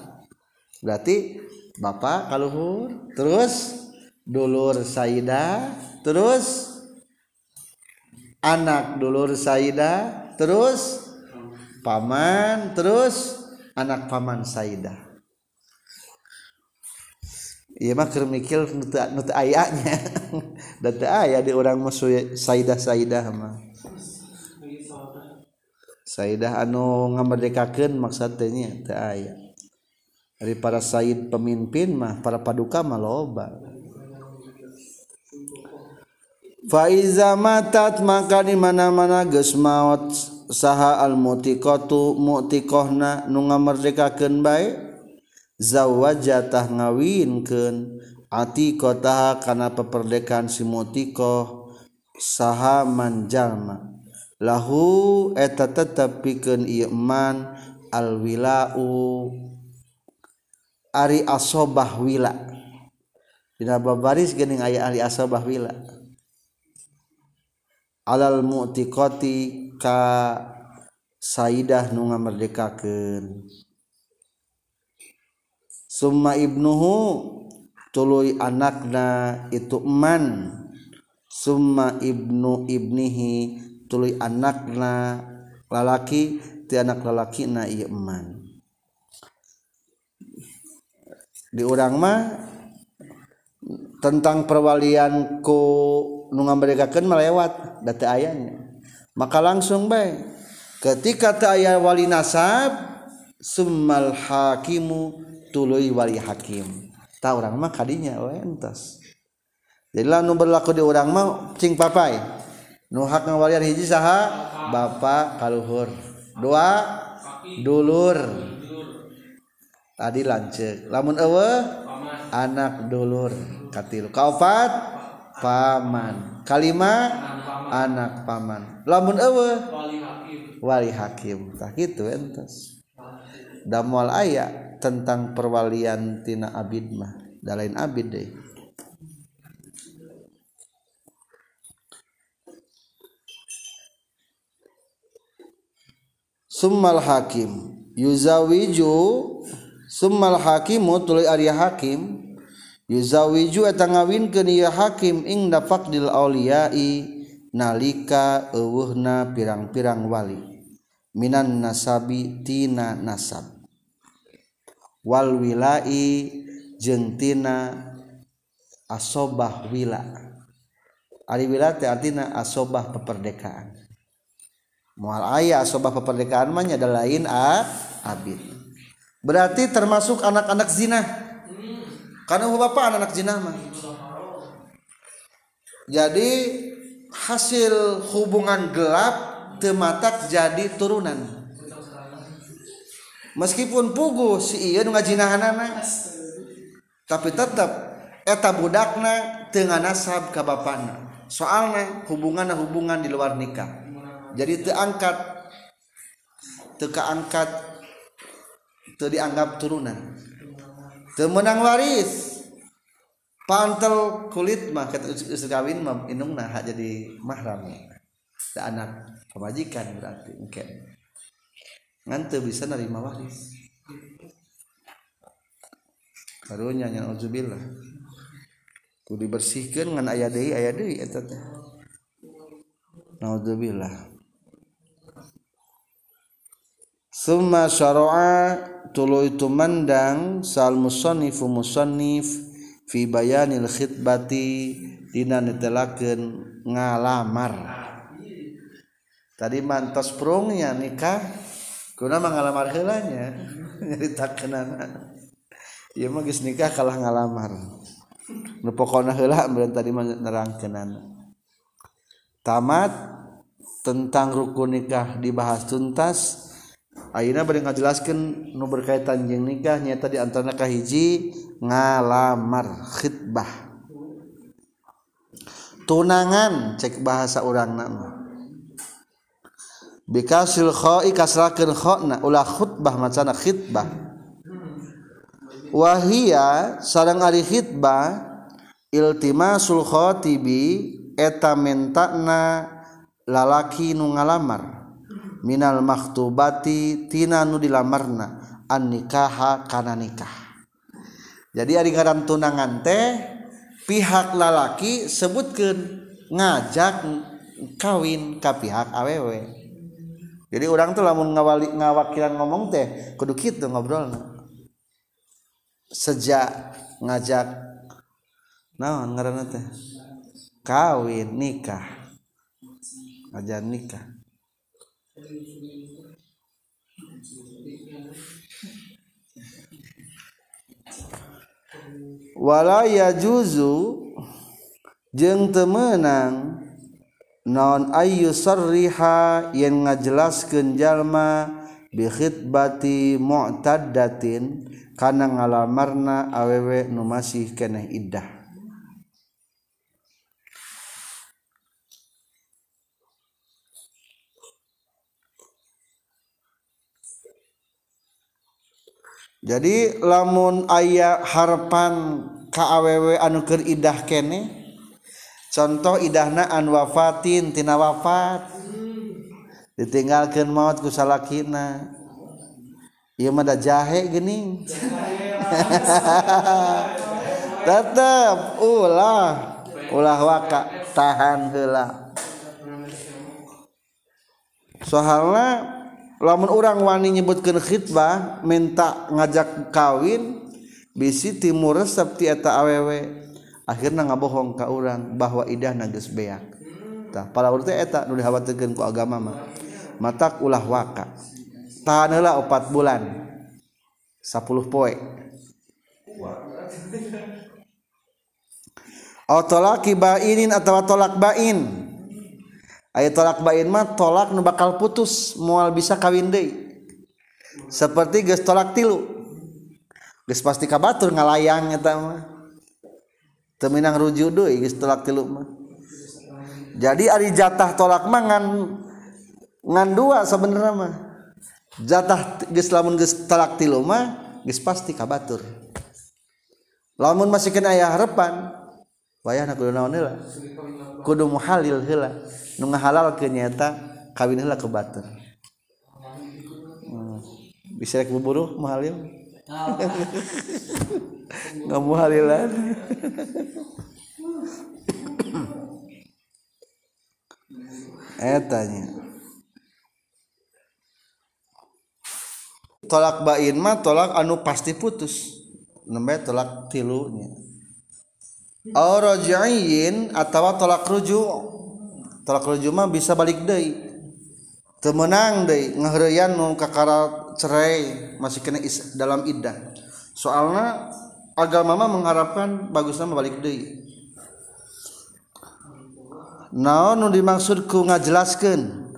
Berarti bapak kaluhur terus dulur Sayyidah terus anak dulur Sayyidah terus paman terus anak paman Saidah. Iya mah keur mikir nu teu ayanya da teu aya di urang mah Saidah Saidah mah. Saidah anu ngamerdekakeun maksud teh nya teu aya dari para Said pemimpin mah para paduka mah loba. faiza matat maka di mana-mana geus maot saha al mutiqatu mutiqahna nu ngamerdekakeun bae. Zawajatah ngawinkeun. Kota kana peperdekaan si mutiqah saha manjalma. Lahu eta tetep pikeun ieu man al wilau ari asobah wila. Dina babaris geuning aya ahli asobah wila. alal mu'tiqati ka Saidah nu ngamerdekakeun. Summa ibnuhu tuluy anakna itu man summa ibnu ibnihi tuluy anakna lalaki ti anak lalaki na ieu man di urang mah tentang perwalian ku ngamberkakan melewat teu ayahnya maka langsung bae ketika teu aya wali nasab summal hakimu tuluy wali hakim. Ta urang mah kadinya entos jadi lah nu berlaku di urang mah cing papai. Nu hak ngawalian hiji saha? Bapak kaluhur. Dua dulur. Tadi lancek. Lamun ewe anak dulur. Katilu kaopat? Paman. Kalima? Anak paman. Lamun eueuh? Wali hakim. Wali hakim. Tah kitu entos da moal aya tentang perwalian tina abid mah. Da lain abid deui summal hakim. Yuzawiju summal hakimu tuluy ari hakim yuzawiju eta ngawinkeun ieu hakim ing dafaqdil auliyai nalika eueuhna pirang-pirang wali. Minan nasabi tina nasab. Wal wilai jeung tina asobah wila. Ari wila teh artina asobah peperdekaan. Moal aya asobah peperdekaan mah nya lain a abid. Berarti termasuk anak-anak zina karena bapak anak jenama jadi hasil hubungan gelap tematak jadi turunan. Meskipun pugu si iya ngajinahanana tapi tetap eta budakna tengah nasab ke bapana. Soalnya hubungan hubungan di luar nikah. Jadi teangkat teka angkat teu dianggap turunan. temenang waris. Pantel kulit mah kawin mah inung nah jadi mahram. Da anak pemajikan berarti mungkin. Ngante bisa nerima waris. Karunya yang uzubillah kudu dibersihkan ngan ayah deui ayah deui eta teh. Naudzubillah summa syara'a tuluy tumandang sal musannifu musannif fi bayanil khitbati dina netelakeun ngalamar. Tadi mantos prungnya nikah kuna mengalamar heula nya nyaritakeunana. Ieu mah geus nikah kalah ngalamar. Nu pokona heula tadi mah nerangkeunana. Tamat tentang rukun nikah dibahas tuntas Ayeuna bari ngajelaskeun nu berkaitan jeung nikah nyaeta di antara kahiji ngalamar khitbah. Tunangan cek bahasa urangna mah. Bikasil kha'i kasrakeun khana ulah khutbah macana khitbah. Wahia sareng ari khitbah iltimasul khatibi eta mentakna lalaki nu ngalamar. Minal maktubati tina nu dilamarna an nikaha kana nikah. Jadi ari ngaran tunangan teh pihak lalaki sebutkeun ngajak kawin ka pihak awewe jadi orang tuh lamun ngawali ngawakilan ngomong teh kudu kitu ngobrolna. Sejak ngajak naon ngaranna teh? Kawin nikah. Ngajak nikah walaya juzu jeng temenang non ayu sarriha yen ngajelaskeun jalma bi khitbati mu'taddatin kana ngalamarna awewe nu masih keneh iddah. jadi lamun ayah harapan KAWW anuker idah kene contoh idahna an wafatin tina wafat. Ditinggalkan maut ku salakina. Ieu mah da jahe geuning tetep ulah. Ulah waka tahan heula. Soalnya lamun orang wani nyebutkan khitbah minta ngajak kawin bisi timur resep ti eta awewe. Akhirnya ngabohong ka orang bahwa idah nages beak. Tah pala urut eta nu dikhawatirkeun ku agama mah. Matak ulah waka. Tahan heula 4 bulan. 10 poe. Atau tolak bainin atau tolak bain. aya tolak bain mah tolak nu bakal putus moal bisa kawin deui. Seperti geus tolak tilu. Geus pasti kabatur ngalayang eta mah. Teu minang rujuk deui geus tolak tilu mah. Jadi ari jatah tolak mah ngan ngan dua sebenarnya mah. Jatah geus lamun geus tolak tilu mah geus pasti kabatur. Lamun masih kena aya harapan wayah kudu naon heula? Kudu muhalil heula. Nu ngahalal nyata kawin heula ke batur. Hmm. bisa rek buburu muhalil? Nggak muhalilan eh tanya tolak bain mah tolak anu pasti putus. Nembe tolak tilunya Aurajain atau tolak ruju. Tolak ruju mah bisa balik deh temenang deh ngehreyan nu kakara cerai masih kena is, dalam iddah soalnya agama mah mengharapkan bagusnya balik deh naon nu dimaksudku ngajelaskan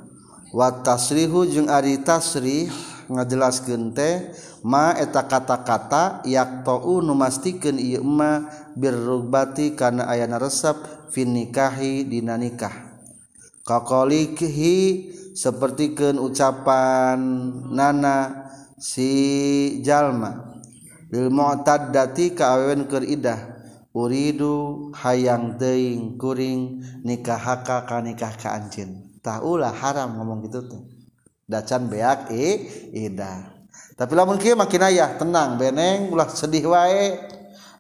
watasrihu jeung ari tasrih ngajelaskeun teh ma eta kata-kata yaktau numastikeun ieu ma birrugbati kana ayana resep fin nikahi dina nikah. Kaqalihi sapertikeun ucapan nana si jalma. Lil mu'taddati ka awewen keur idah. Uridu hayang teuing kuring nikahaka ka nikah ka anjeun. Tah ulah haram ngomong gitu tuh. Dacan beak e idah. Tapi lamun kieu makin aya tenang beneng ulah sedih wae.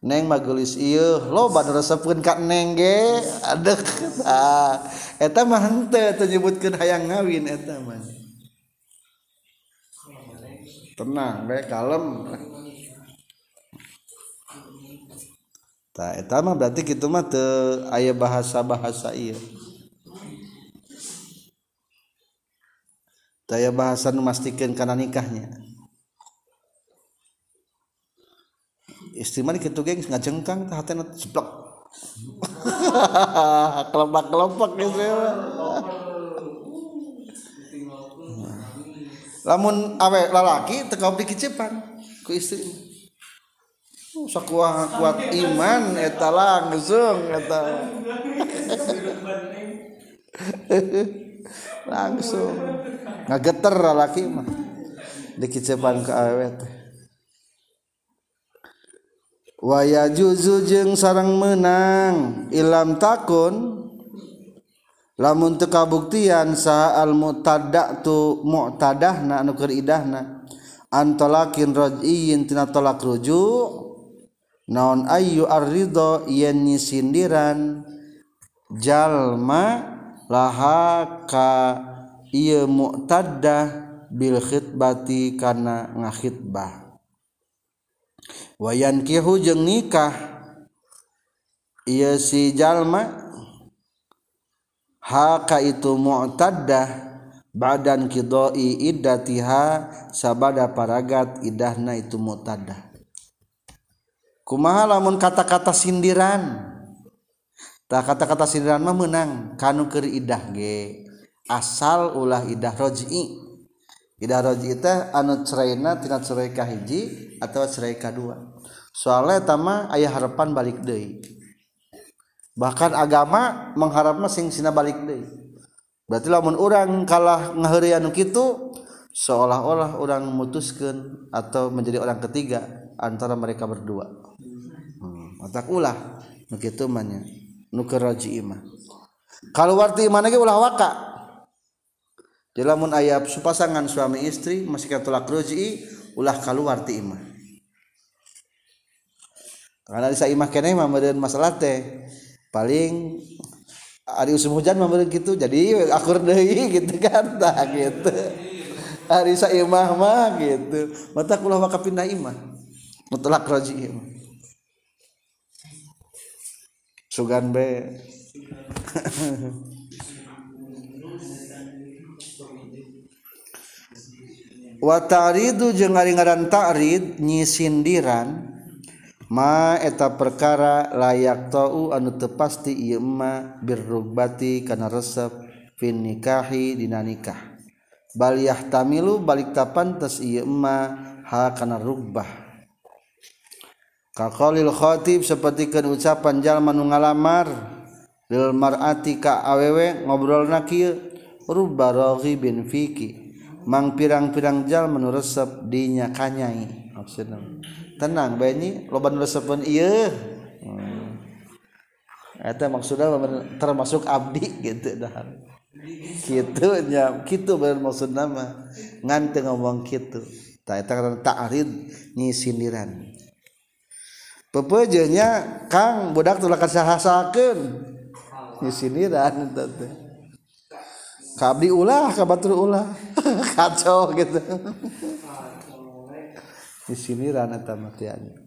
Neng magelis iya lo ban resepkeun ka neng ge? Adek ah eta mah henteu teu nyebutkeun hayang ngawin eta mah. Tenang bae kalem. Tah eta mah berarti kitu mah teu aya bahasa-bahasa ieu. Teu aya bahasa nu mastikeun kana nikahnya istri mah kitu ge ngajengkang hatena ceplok kelopak-kelopak gitu ya. Lamun awe lalaki tekau dikicipan ku istri. Oh, sakuah kuat iman eta langsung eta. langsung ngageter lalaki mah dikicipan ke awe teh waya juzu jeung sarang menang Ilam takun. Lamun tekabuktian sa al tu mu'tadahna anu keur idahna. Antolakin raj'iyin tina tolak rujuk naon ayu arrido yen nyisindiran jalma laha ka ieu mu'tadah bil khitbati kana ngakhitbah wayan kihu jeung nikah. Ieu si jalma. Haka itu mu'taddah. Badan kidoi iddatiha. Sabada paragat idahna itu mu'taddah. Kumaha lamun kata-kata sindiran? Tak kata-kata sindiran mah menang kanu keur idah ge asal ulah idah roj'i Ida roji teh anu cerayna tina cerai kahiji atau cerai kadua. Soalnya tama ayah harapan balik deui. Bahkan agama mengharapna sing sina balik deui. Berarti lamun orang kalah ngaheuri anu kitu seolah-olah orang memutuskan atau menjadi orang ketiga antara mereka berdua. Hmm, otak ulah nu kitu mah nya. Nu Kalau warti imah ge ulah waka Di lamun aya pasangan suami istri masih katulak roji ulah keluar ti imah. Karena di imah kene mah masalah teh paling hari usum hujan mah gitu jadi akur deui gitu kan tah gitu. Hari imah mah gitu. Mata kula maka pindah imah. Mutlak roji imah. Sugan be. wataridu jeung ngaringaran ta'rid nyisindiran ma eta perkara layak tau anu teu pasti ieu ma birrugbati kana resep fin nikahi dina nikah. Bal yahtamilu balik tapan tes ieu ma ha kana rugbah. Kaqalil khatib sapertikeun ucapan jalma nu ngalamar lil mar'ati ka awewe ngobrolna kieu rubba raghibin fiki. Mang pirang-pirang jal menu resep dinya kanyai maksudnya tenang banyi loban resepun iya hmm. Maksudnya termasuk abdi gitu dah. Gitu nya gitu bener maksud nama. Ngante ngomong gitu. Tak eta karena ta'rid nyi sindiran. Pepejenya kang budak tulah kasahasakeun. Nyi sindiran eta teh. Kabdi ulah kabatur ulah kacau gitu. Di sini rana tamatiannya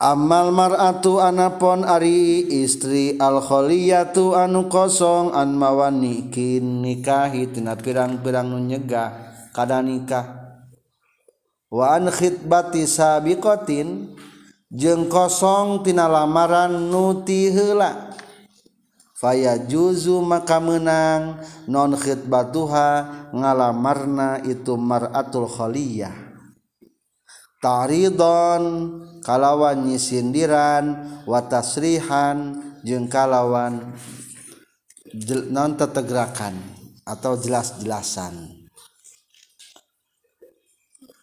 Amal mar'atu anapon ari istri al kholiyatu anu kosong an mawani kin nikahi tina pirang-pirang nu nyegah kada nikah. Wa an khitbati sabiqatin jeung kosong tina lamaran nu ti heula faya juzu maka menang. Non khitbatuha ngalamarna itu maratul khaliyah. Taridon kalawan nyisindiran watasrihan jeung kalawan non tetegrakan atau jelas-jelasan.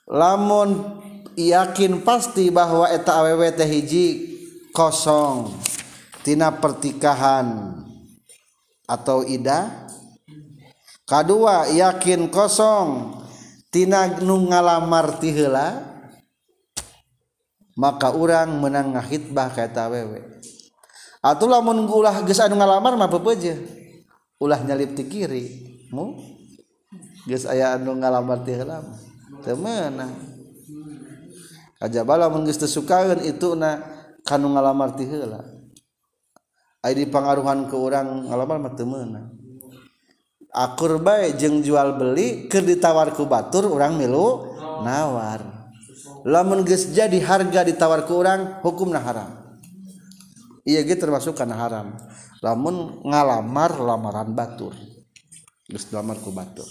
Lamun yakin pasti bahwa eta awewe teh hiji kosong tina pertikahan atau ida? Kedua yakin kosong. Tina nu ngalamar ti heula? Maka urang menang ngahitbah kata wewe. Atuh lamun ulah geus anu ngalamar mah pepeje. Ulah nyalip ti kiri mu? Geus aya anu ngalamar ti heula teu meunang kajaba lamun geus teu sukaeun itu na kanu ngalamar ti heula. di pengaruhan ke orang ngalamar mah temenang akur baik jeng jual beli ke ditawarku batur orang milu nawar. Lamun geus jadi harga ditawar ke orang hukumna haram. Iya gitu termasuk karena haram. Lamun ngalamar lamaran batur. Geus lamar ku batur.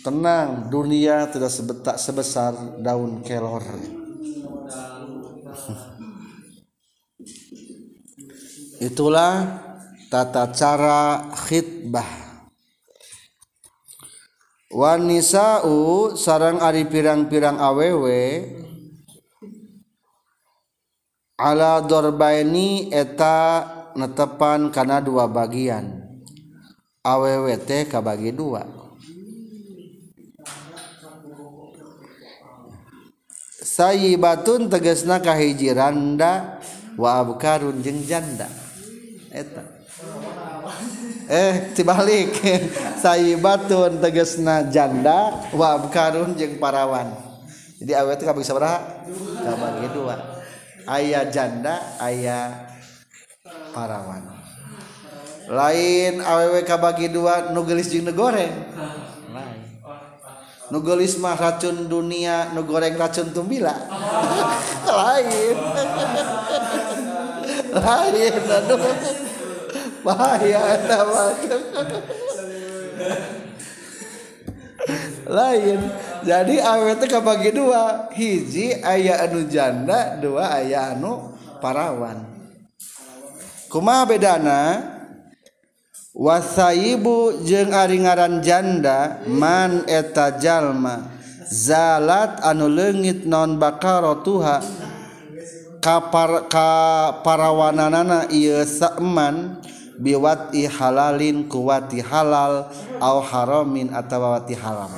Tenang dunia tidak sebesar daun kelor. itulah tata cara khitbah wanisa'u sarang ari pirang-pirang awewe ala dorbaini eta netepan karena dua bagian. Awewe teh kabagi dua. Sayibatun tegesna kahiji randa wa abkarun jeung janda. eta. Eh dibalik sayyibatun tegesna janda wa karun jeung parawan. Jadi awet kabagi sabaraha? Kabagi dua. Aya janda aya parawan. Lain awewe kabagi dua nugelis jeung negoreng lain. Nugelis mah racun dunia nugoreng racun tumbila. Lain. lain aduh bahaya eta lain. Jadi awet kapagi dua. Hiji ayah anu janda. Dua ayah anu parawan. Kuma bedana? Wasaibu jeung ari ngaran janda. Man eta jalma. Zalat anu leungit non bakaro tuha. kapar ka parawananana ieu saeman biwati halalin kuwati halal au haramin atawa wati haram.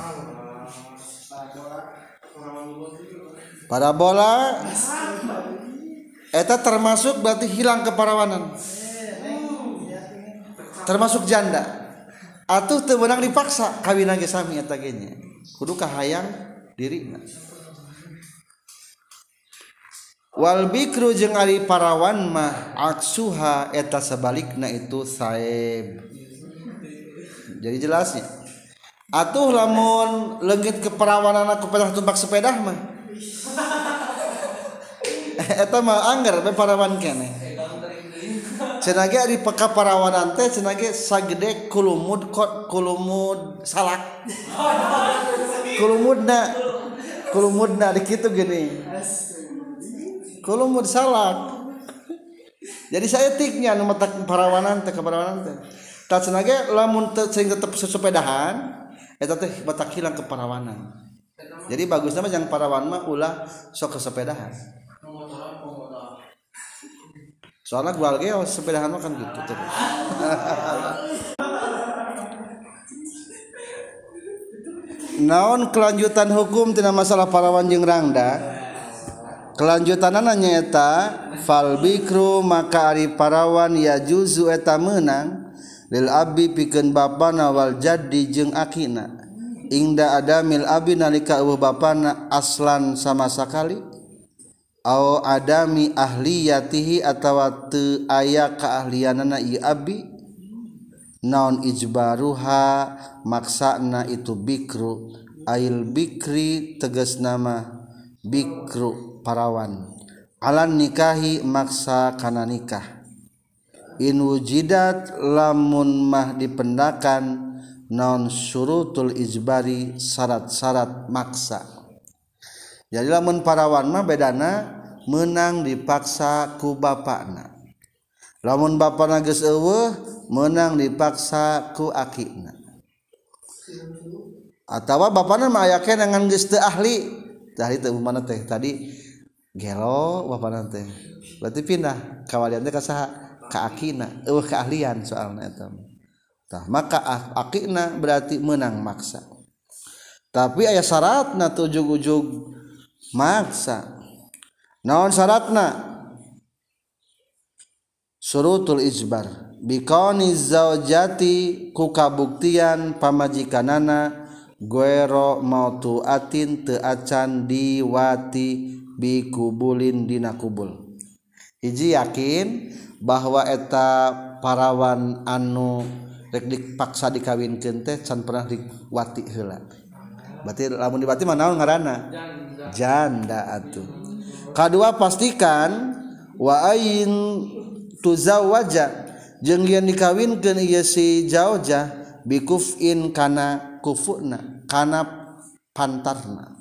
Parabola eta termasuk berarti hilang keparawanan. Termasuk janda. Atuh teu meunang dipaksa kawin ge sami eta ge kudu kahayang dirina Walbikru jeung Ari parawan mah aksuha eta sebalikna itu saeb. Jadi jelasnya. Atuh lamun leungit ke perawanan aku pecah tumpak sepeda mah. Eta mah anggar be parawan kene. Cenage ari peka parawanan teh cenage sagede kulumud kot kulumud salak. Kulumudna kulumudna dikitu gini. Gini kulumud salak jadi saya tiknya nu matak parawanan teh kaparawanan teh. Tak ge lamun teu sing tetep sesepedahan eta teh matak hilang keparawanan. Jadi bagusnya mah yang parawan mah ulah sok kesepedahan. Soalnya gua lagi oh, sepedahan mah kan gitu terus naon kelanjutan hukum tina masalah parawan jeung rangda kelanjutan nanyaeta falbikru maka Ari parawan ya juzu eta menang. Lil Abi piken bapa nawal jadi jeung akina. Ingda ada mil Abi nalika ubu bapana aslan sama sakali. Aw adami ahli yatihi atawa teu aya keahlianana i abi naon ijbaruha maksana itu bikru. Ail bikri tegas nama bikru. Parawan. Alan nikahi maksa kana nikah. In wujidat lamun mah dipendakan non syurutul ijbari syarat-syarat maksa. Jadi lamun parawan mah bedana menang dipaksa ku bapakna. Lamun bapakna geus eueuh menang dipaksa ku akina atawa bapakna mah aya keneh ngan geus teu ahli. Tadi teh mana teh? Tadi gelo bapakna teh berarti pindah. Kawalian teh ka saha? Ka akina. Eueuh keahlian soalna eta tah maka akina berarti menang maksa. Tapi aya syaratna tuh ujug-ujug maksa. Naon syaratna? Surutul ijbar. Bikoni zaujati ku kabuktian pamajikanana guero mautu atin acan diwati bikubulin dina kubul. Hiji yakin bahwa eta parawan anu rek dipaksa dikawinkeun teh can pernah diwati heula. Berarti lamun dibati mah naon ngaranna? Janda. Atuh. Kadua pastikan wa ain tuzawaja jeung yen dikawinkeun ieu si jaujah bikufin kana kufuna kana pantarna.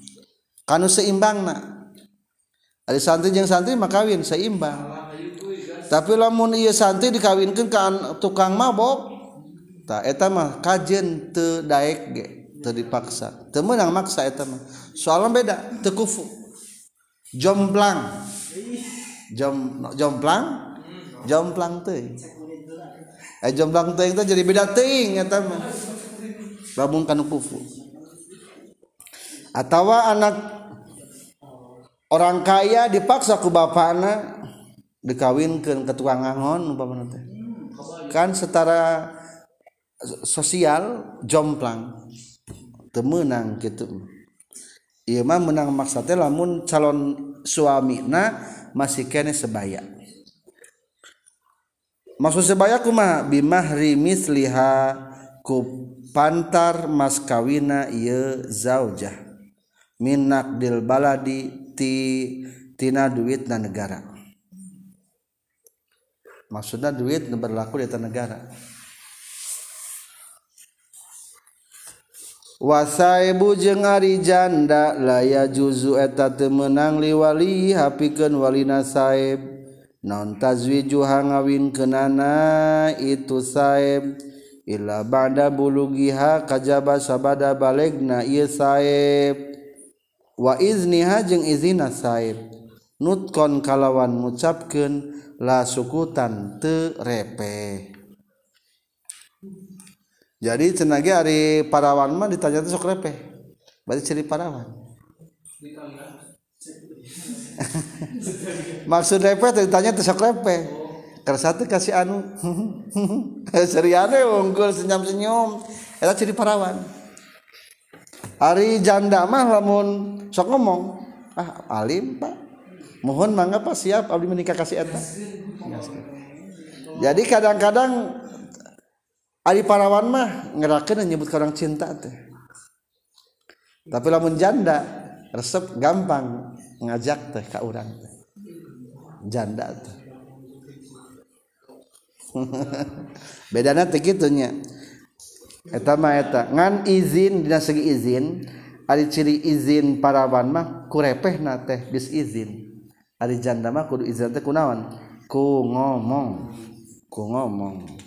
Kanu seimbangna. Ari santri jeung santri mah kawin seimbang. Tapi lamun ieu santri dikawinkeun ka tukang mabok, tah eta mah kajen teu daek ge, teu dipaksa. Teu meunang maksa eta mah. Soalna beda, teu kufu. Jomplang. Jom jomplang? Jomplang teuing. Eh jomplang teuing teh jadi beda teuing eta mah. Lamun kana kufu. Atawa anak orang kaya dipaksa ku bapana dikawinkeun ke tukang ngangon umpamana kan setara sosial jomplang. Temenang gitu Iya mah menang maksudnya lamun calon suamina masih kene sebaya. Maksud sebaya kumaha bimahri misliha ku pantar mas kawina ieu zaujah. Min naqdil baladi titina duit na negara. Maksudnya duit berlaku di negara. Wasaibu jeung ari janda laya juzu eta teu meunang liwali hapikeun walina saib non tazwiju hangawin kenana itu saib. Illa ba'da bulugiha kajaba sabada balegna ieu saib. wa izniha jeung izina saib. Nutkon kalawan ngucapkeun la sukutan teu repe jadi cenah ari parawan mah ditanya teh sok repe berarti ciri parawan. Maksud repe teh ditanya teh sok repe kersa teh kasih anu. Seriane unggul senyum-senyum eta ciri parawan. Hari janda mah lamun sok ngomong ah alim pak mohon mangga pak siap abdi menikah kasih eta jadi kadang-kadang Ari parawan mah ngerakeun nyebut orang cinta teh. Tapi lamun janda resep gampang ngajak teh ka urang teh. Janda teh. Bedana teh kitu etamaeta ngan izin dina segi izin ari ciri izin parawan mah kurepeh na teh bis izin. Ari janda mah kudu izin teh kunawan. Ku ngomong. Ku ngomong.